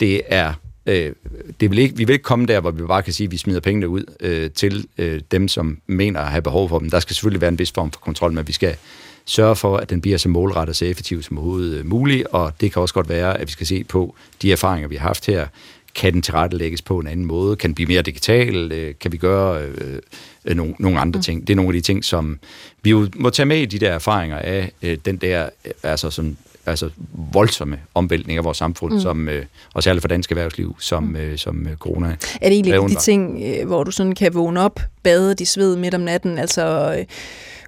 det er Øh, det vil ikke, vi vil ikke komme der, hvor vi bare kan sige, at vi smider pengene ud øh, til øh, dem, som mener at have behov for dem. Der skal selvfølgelig være en vis form for kontrol, men vi skal sørge for, at den bliver så målrettet og så effektiv som overhovedet øh, muligt, og det kan også godt være, at vi skal se på de erfaringer, vi har haft her. Kan den tilrettelægges på en anden måde? Kan den blive mere digital? Øh, kan vi gøre øh, øh, nogle, nogle andre mm. ting? Det er nogle af de ting, som vi jo må tage med i de der erfaringer af øh, den der, øh, altså sådan altså voldsomme omvæltning af vores samfund, mm. som, øh, og særligt for dansk erhvervsliv, som, mm. øh, som øh, corona Er det egentlig de ting, øh, hvor du sådan kan vågne op, bade i sved midt om natten, altså øh,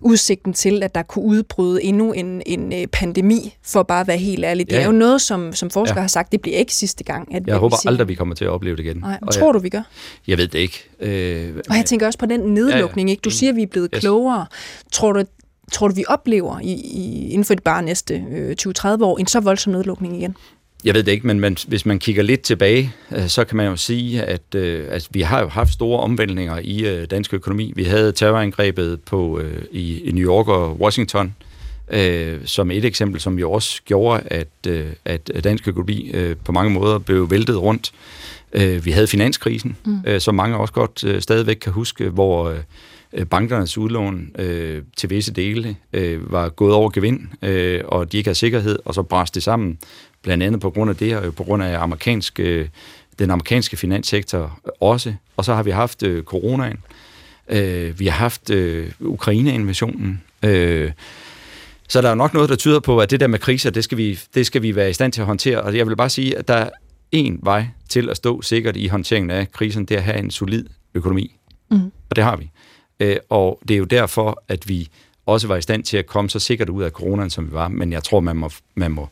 udsigten til, at der kunne udbryde endnu en, en øh, pandemi, for bare at være helt ærlig. Det ja. er jo noget, som, som forskere ja. har sagt, det bliver ikke sidste gang. At jeg håber aldrig, vi kommer til at opleve det igen. Nej, og tror jeg, du, vi gør? Jeg ved det ikke. Øh, og jeg tænker også på den nedlukning. Ja, ja. Ikke? Du siger, at vi er blevet yes. klogere. Tror du, tror du, vi oplever i, i, inden for de bare næste øh, 20-30 år en så voldsom nedlukning igen? Jeg ved det ikke, men man, hvis man kigger lidt tilbage, øh, så kan man jo sige, at, øh, at vi har jo haft store omvæltninger i øh, dansk økonomi. Vi havde terrorangrebet på, øh, i, i New York og Washington øh, som et eksempel, som jo også gjorde, at, øh, at dansk økonomi øh, på mange måder blev væltet rundt. Øh, vi havde finanskrisen, mm. øh, som mange også godt øh, stadigvæk kan huske, hvor... Øh, bankernes udlån øh, til visse dele øh, var gået over gevind, øh, og de ikke havde sikkerhed, og så brast det sammen, blandt andet på grund af det, og på grund af amerikansk, øh, den amerikanske finanssektor også. Og så har vi haft øh, coronaen, øh, vi har haft øh, Ukraine-invasionen, øh, så der er nok noget, der tyder på, at det der med kriser, det skal, vi, det skal vi være i stand til at håndtere. Og jeg vil bare sige, at der er én vej til at stå sikkert i håndteringen af krisen, det er at have en solid økonomi. Mm. Og det har vi. Øh, og det er jo derfor, at vi også var i stand til at komme så sikkert ud af coronaen, som vi var. Men jeg tror, man må, man må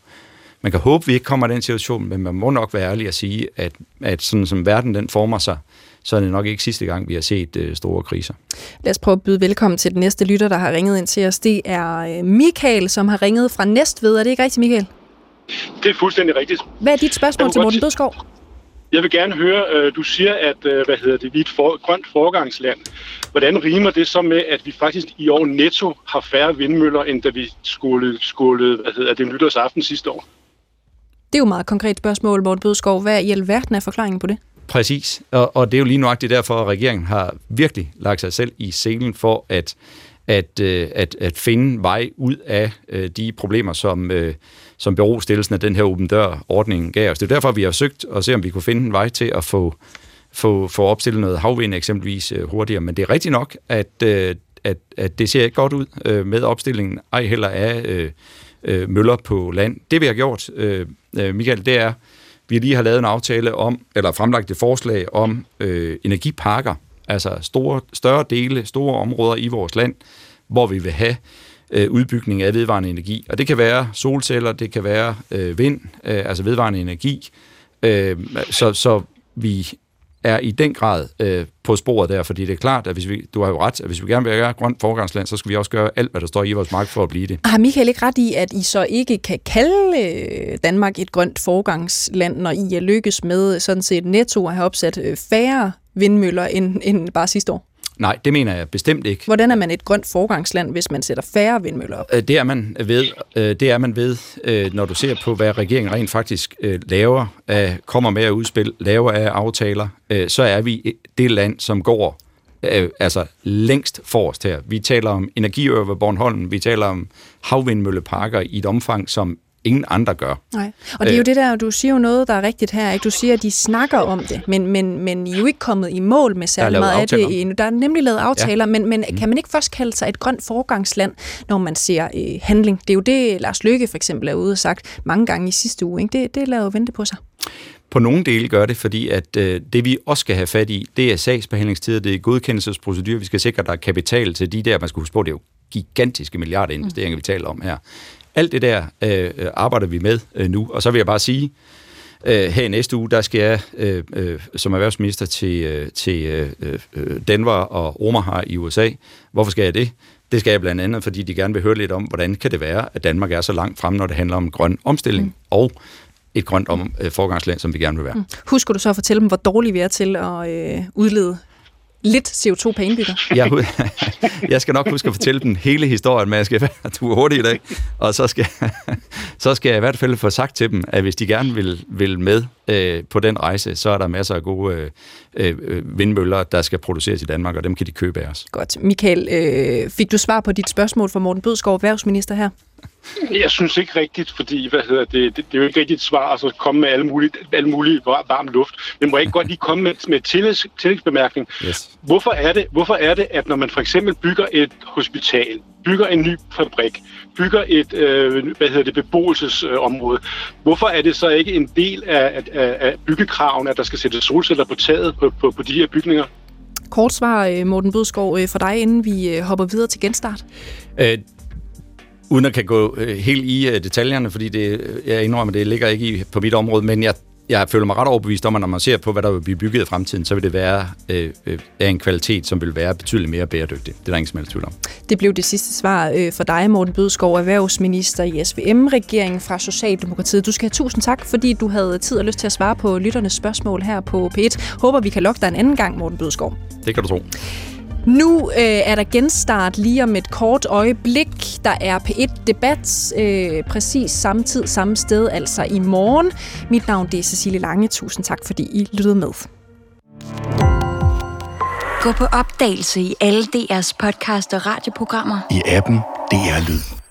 man kan håbe, at vi ikke kommer i den situation, men man må nok være ærlig at sige, at, at sådan som verden den former sig, så er det nok ikke sidste gang, vi har set øh, store kriser. Lad os prøve at byde velkommen til den næste lytter, der har ringet ind til os. Det er øh, Michael, som har ringet fra Næstved. Er det ikke rigtigt, Michael? Det er fuldstændig rigtigt. Hvad er dit spørgsmål til Morten Dødskov? Jeg vil gerne høre, øh, du siger, at øh, hvad hedder det, vi er et for, grønt foregangsland. Hvordan rimer det så med, at vi faktisk i år netto har færre vindmøller, end da vi skulle, skulle hvad hedder det, nytårsaften sidste år? Det er jo et meget konkret spørgsmål, Morten Bødskov. Hvad i alverden er forklaringen på det? Præcis, og, og det er jo lige nøjagtigt derfor, at regeringen har virkelig lagt sig selv i scenen for at at, øh, at, at finde vej ud af de problemer, som, som berostillelsen af den her åben dør-ordning gav os. Det er derfor, vi har søgt at se, om vi kunne finde en vej til at få, få, få opstillet noget havvind eksempelvis øh, hurtigere. Men det er rigtigt nok, at, øh, at, at det ser ikke godt ud øh, med opstillingen, ej heller af øh, øh, møller på land. Det vi har gjort, øh, øh Michael, det er, vi lige har lavet en aftale om, eller fremlagt et forslag om øh, energiparker, altså store, større dele, store områder i vores land, hvor vi vil have øh, udbygning af vedvarende energi. Og det kan være solceller, det kan være øh, vind, øh, altså vedvarende energi, øh, så, så vi er i den grad øh, på sporet der, fordi det er klart, at hvis vi, du har jo ret, at hvis vi gerne vil være grønt forgangsland, så skal vi også gøre alt, hvad der står i vores magt for at blive det. Har Michael ikke ret i, at I så ikke kan kalde øh, Danmark et grønt forgangsland, når I er lykkes med sådan set netto at have opsat øh, færre vindmøller end, end bare sidste år? Nej, det mener jeg bestemt ikke. Hvordan er man et grønt forgangsland, hvis man sætter færre vindmøller op? Øh, det er man ved, det er man ved når du ser på, hvad regeringen rent faktisk laver, kommer med at udspil, laver af aftaler, så er vi det land, som går altså længst forrest her. Vi taler om energiøer ved Bornholm, vi taler om havvindmølleparker i et omfang, som ingen andre gør. Nej. Og det er jo øh. det der, du siger jo noget, der er rigtigt her. Ikke? Du siger, at de snakker om det, men, men, men I er jo ikke kommet i mål med særlig meget af det endnu. Der er nemlig lavet aftaler, ja. men, men mm. kan man ikke først kalde sig et grønt forgangsland, når man ser øh, handling? Det er jo det, Lars Løkke for eksempel er ude og sagt mange gange i sidste uge. Ikke? Det, det lader jo vente på sig. På nogle dele gør det, fordi at øh, det vi også skal have fat i, det er sagsbehandlingstider, det er godkendelsesprocedur, vi skal sikre, at der er kapital til de der, man skal huske på, det er jo gigantiske milliardinvesteringer, mm. vi taler om her. Alt det der øh, arbejder vi med øh, nu, og så vil jeg bare sige, øh, her i næste uge, der skal jeg øh, øh, som erhvervsminister til, øh, til øh, øh, Denver og Omaha i USA. Hvorfor skal jeg det? Det skal jeg blandt andet, fordi de gerne vil høre lidt om, hvordan kan det være, at Danmark er så langt frem, når det handler om grøn omstilling, mm. og et grønt om, øh, forgangsland, som vi gerne vil være. Mm. Husker du så at fortælle dem, hvor dårlige vi er til at øh, udlede lidt CO2 per indbygger. *laughs* Jeg, *laughs* jeg skal nok huske at fortælle den hele historien, men jeg skal være tur hurtigt i dag. Og så skal, *laughs* så skal jeg i hvert fald få sagt til dem, at hvis de gerne vil, vil med øh, på den rejse, så er der masser af gode øh, øh, vindmøller, der skal produceres i Danmark, og dem kan de købe af os. Godt. Michael, øh, fik du svar på dit spørgsmål fra Morten Bødskov, erhvervsminister her? Jeg synes ikke rigtigt, fordi hvad hedder det, det, det er jo ikke rigtigt et svar altså at komme med alle mulige, alle mulige varm luft. Men må jeg ikke godt lige komme med, med tillægs, tillægsbemærkning? Yes. Hvorfor, er det, hvorfor er det, at når man for eksempel bygger et hospital, bygger en ny fabrik, bygger et øh, hvad hedder det, beboelsesområde, hvorfor er det så ikke en del af, af, af byggekraven, at der skal sættes solceller på taget på, på, på de her bygninger? Kort svar, øh, Morten Bødskov, øh, for dig, inden vi øh, hopper videre til genstart. Øh, uden at kan gå helt i detaljerne, fordi det, jeg indrømmer, det ligger ikke i, på mit område, men jeg, jeg føler mig ret overbevist om, at når man ser på, hvad der vil blive bygget i fremtiden, så vil det være øh, øh, af en kvalitet, som vil være betydeligt mere bæredygtig. Det er der ingen som helst tvivl om. Det blev det sidste svar øh, for dig, Morten Bødskov, erhvervsminister i SVM-regeringen fra Socialdemokratiet. Du skal have tusind tak, fordi du havde tid og lyst til at svare på lytternes spørgsmål her på P1. Håber, vi kan lokke dig en anden gang, Morten Bødskov. Det kan du tro. Nu øh, er der genstart lige om et kort øjeblik. Der er P1-debat øh, præcis samme tid, samme sted, altså i morgen. Mit navn det er Cecilie Lange. Tusind tak, fordi I lyttede med. Gå på opdagelse i alle DR's podcast og radioprogrammer. I appen DR Lyd.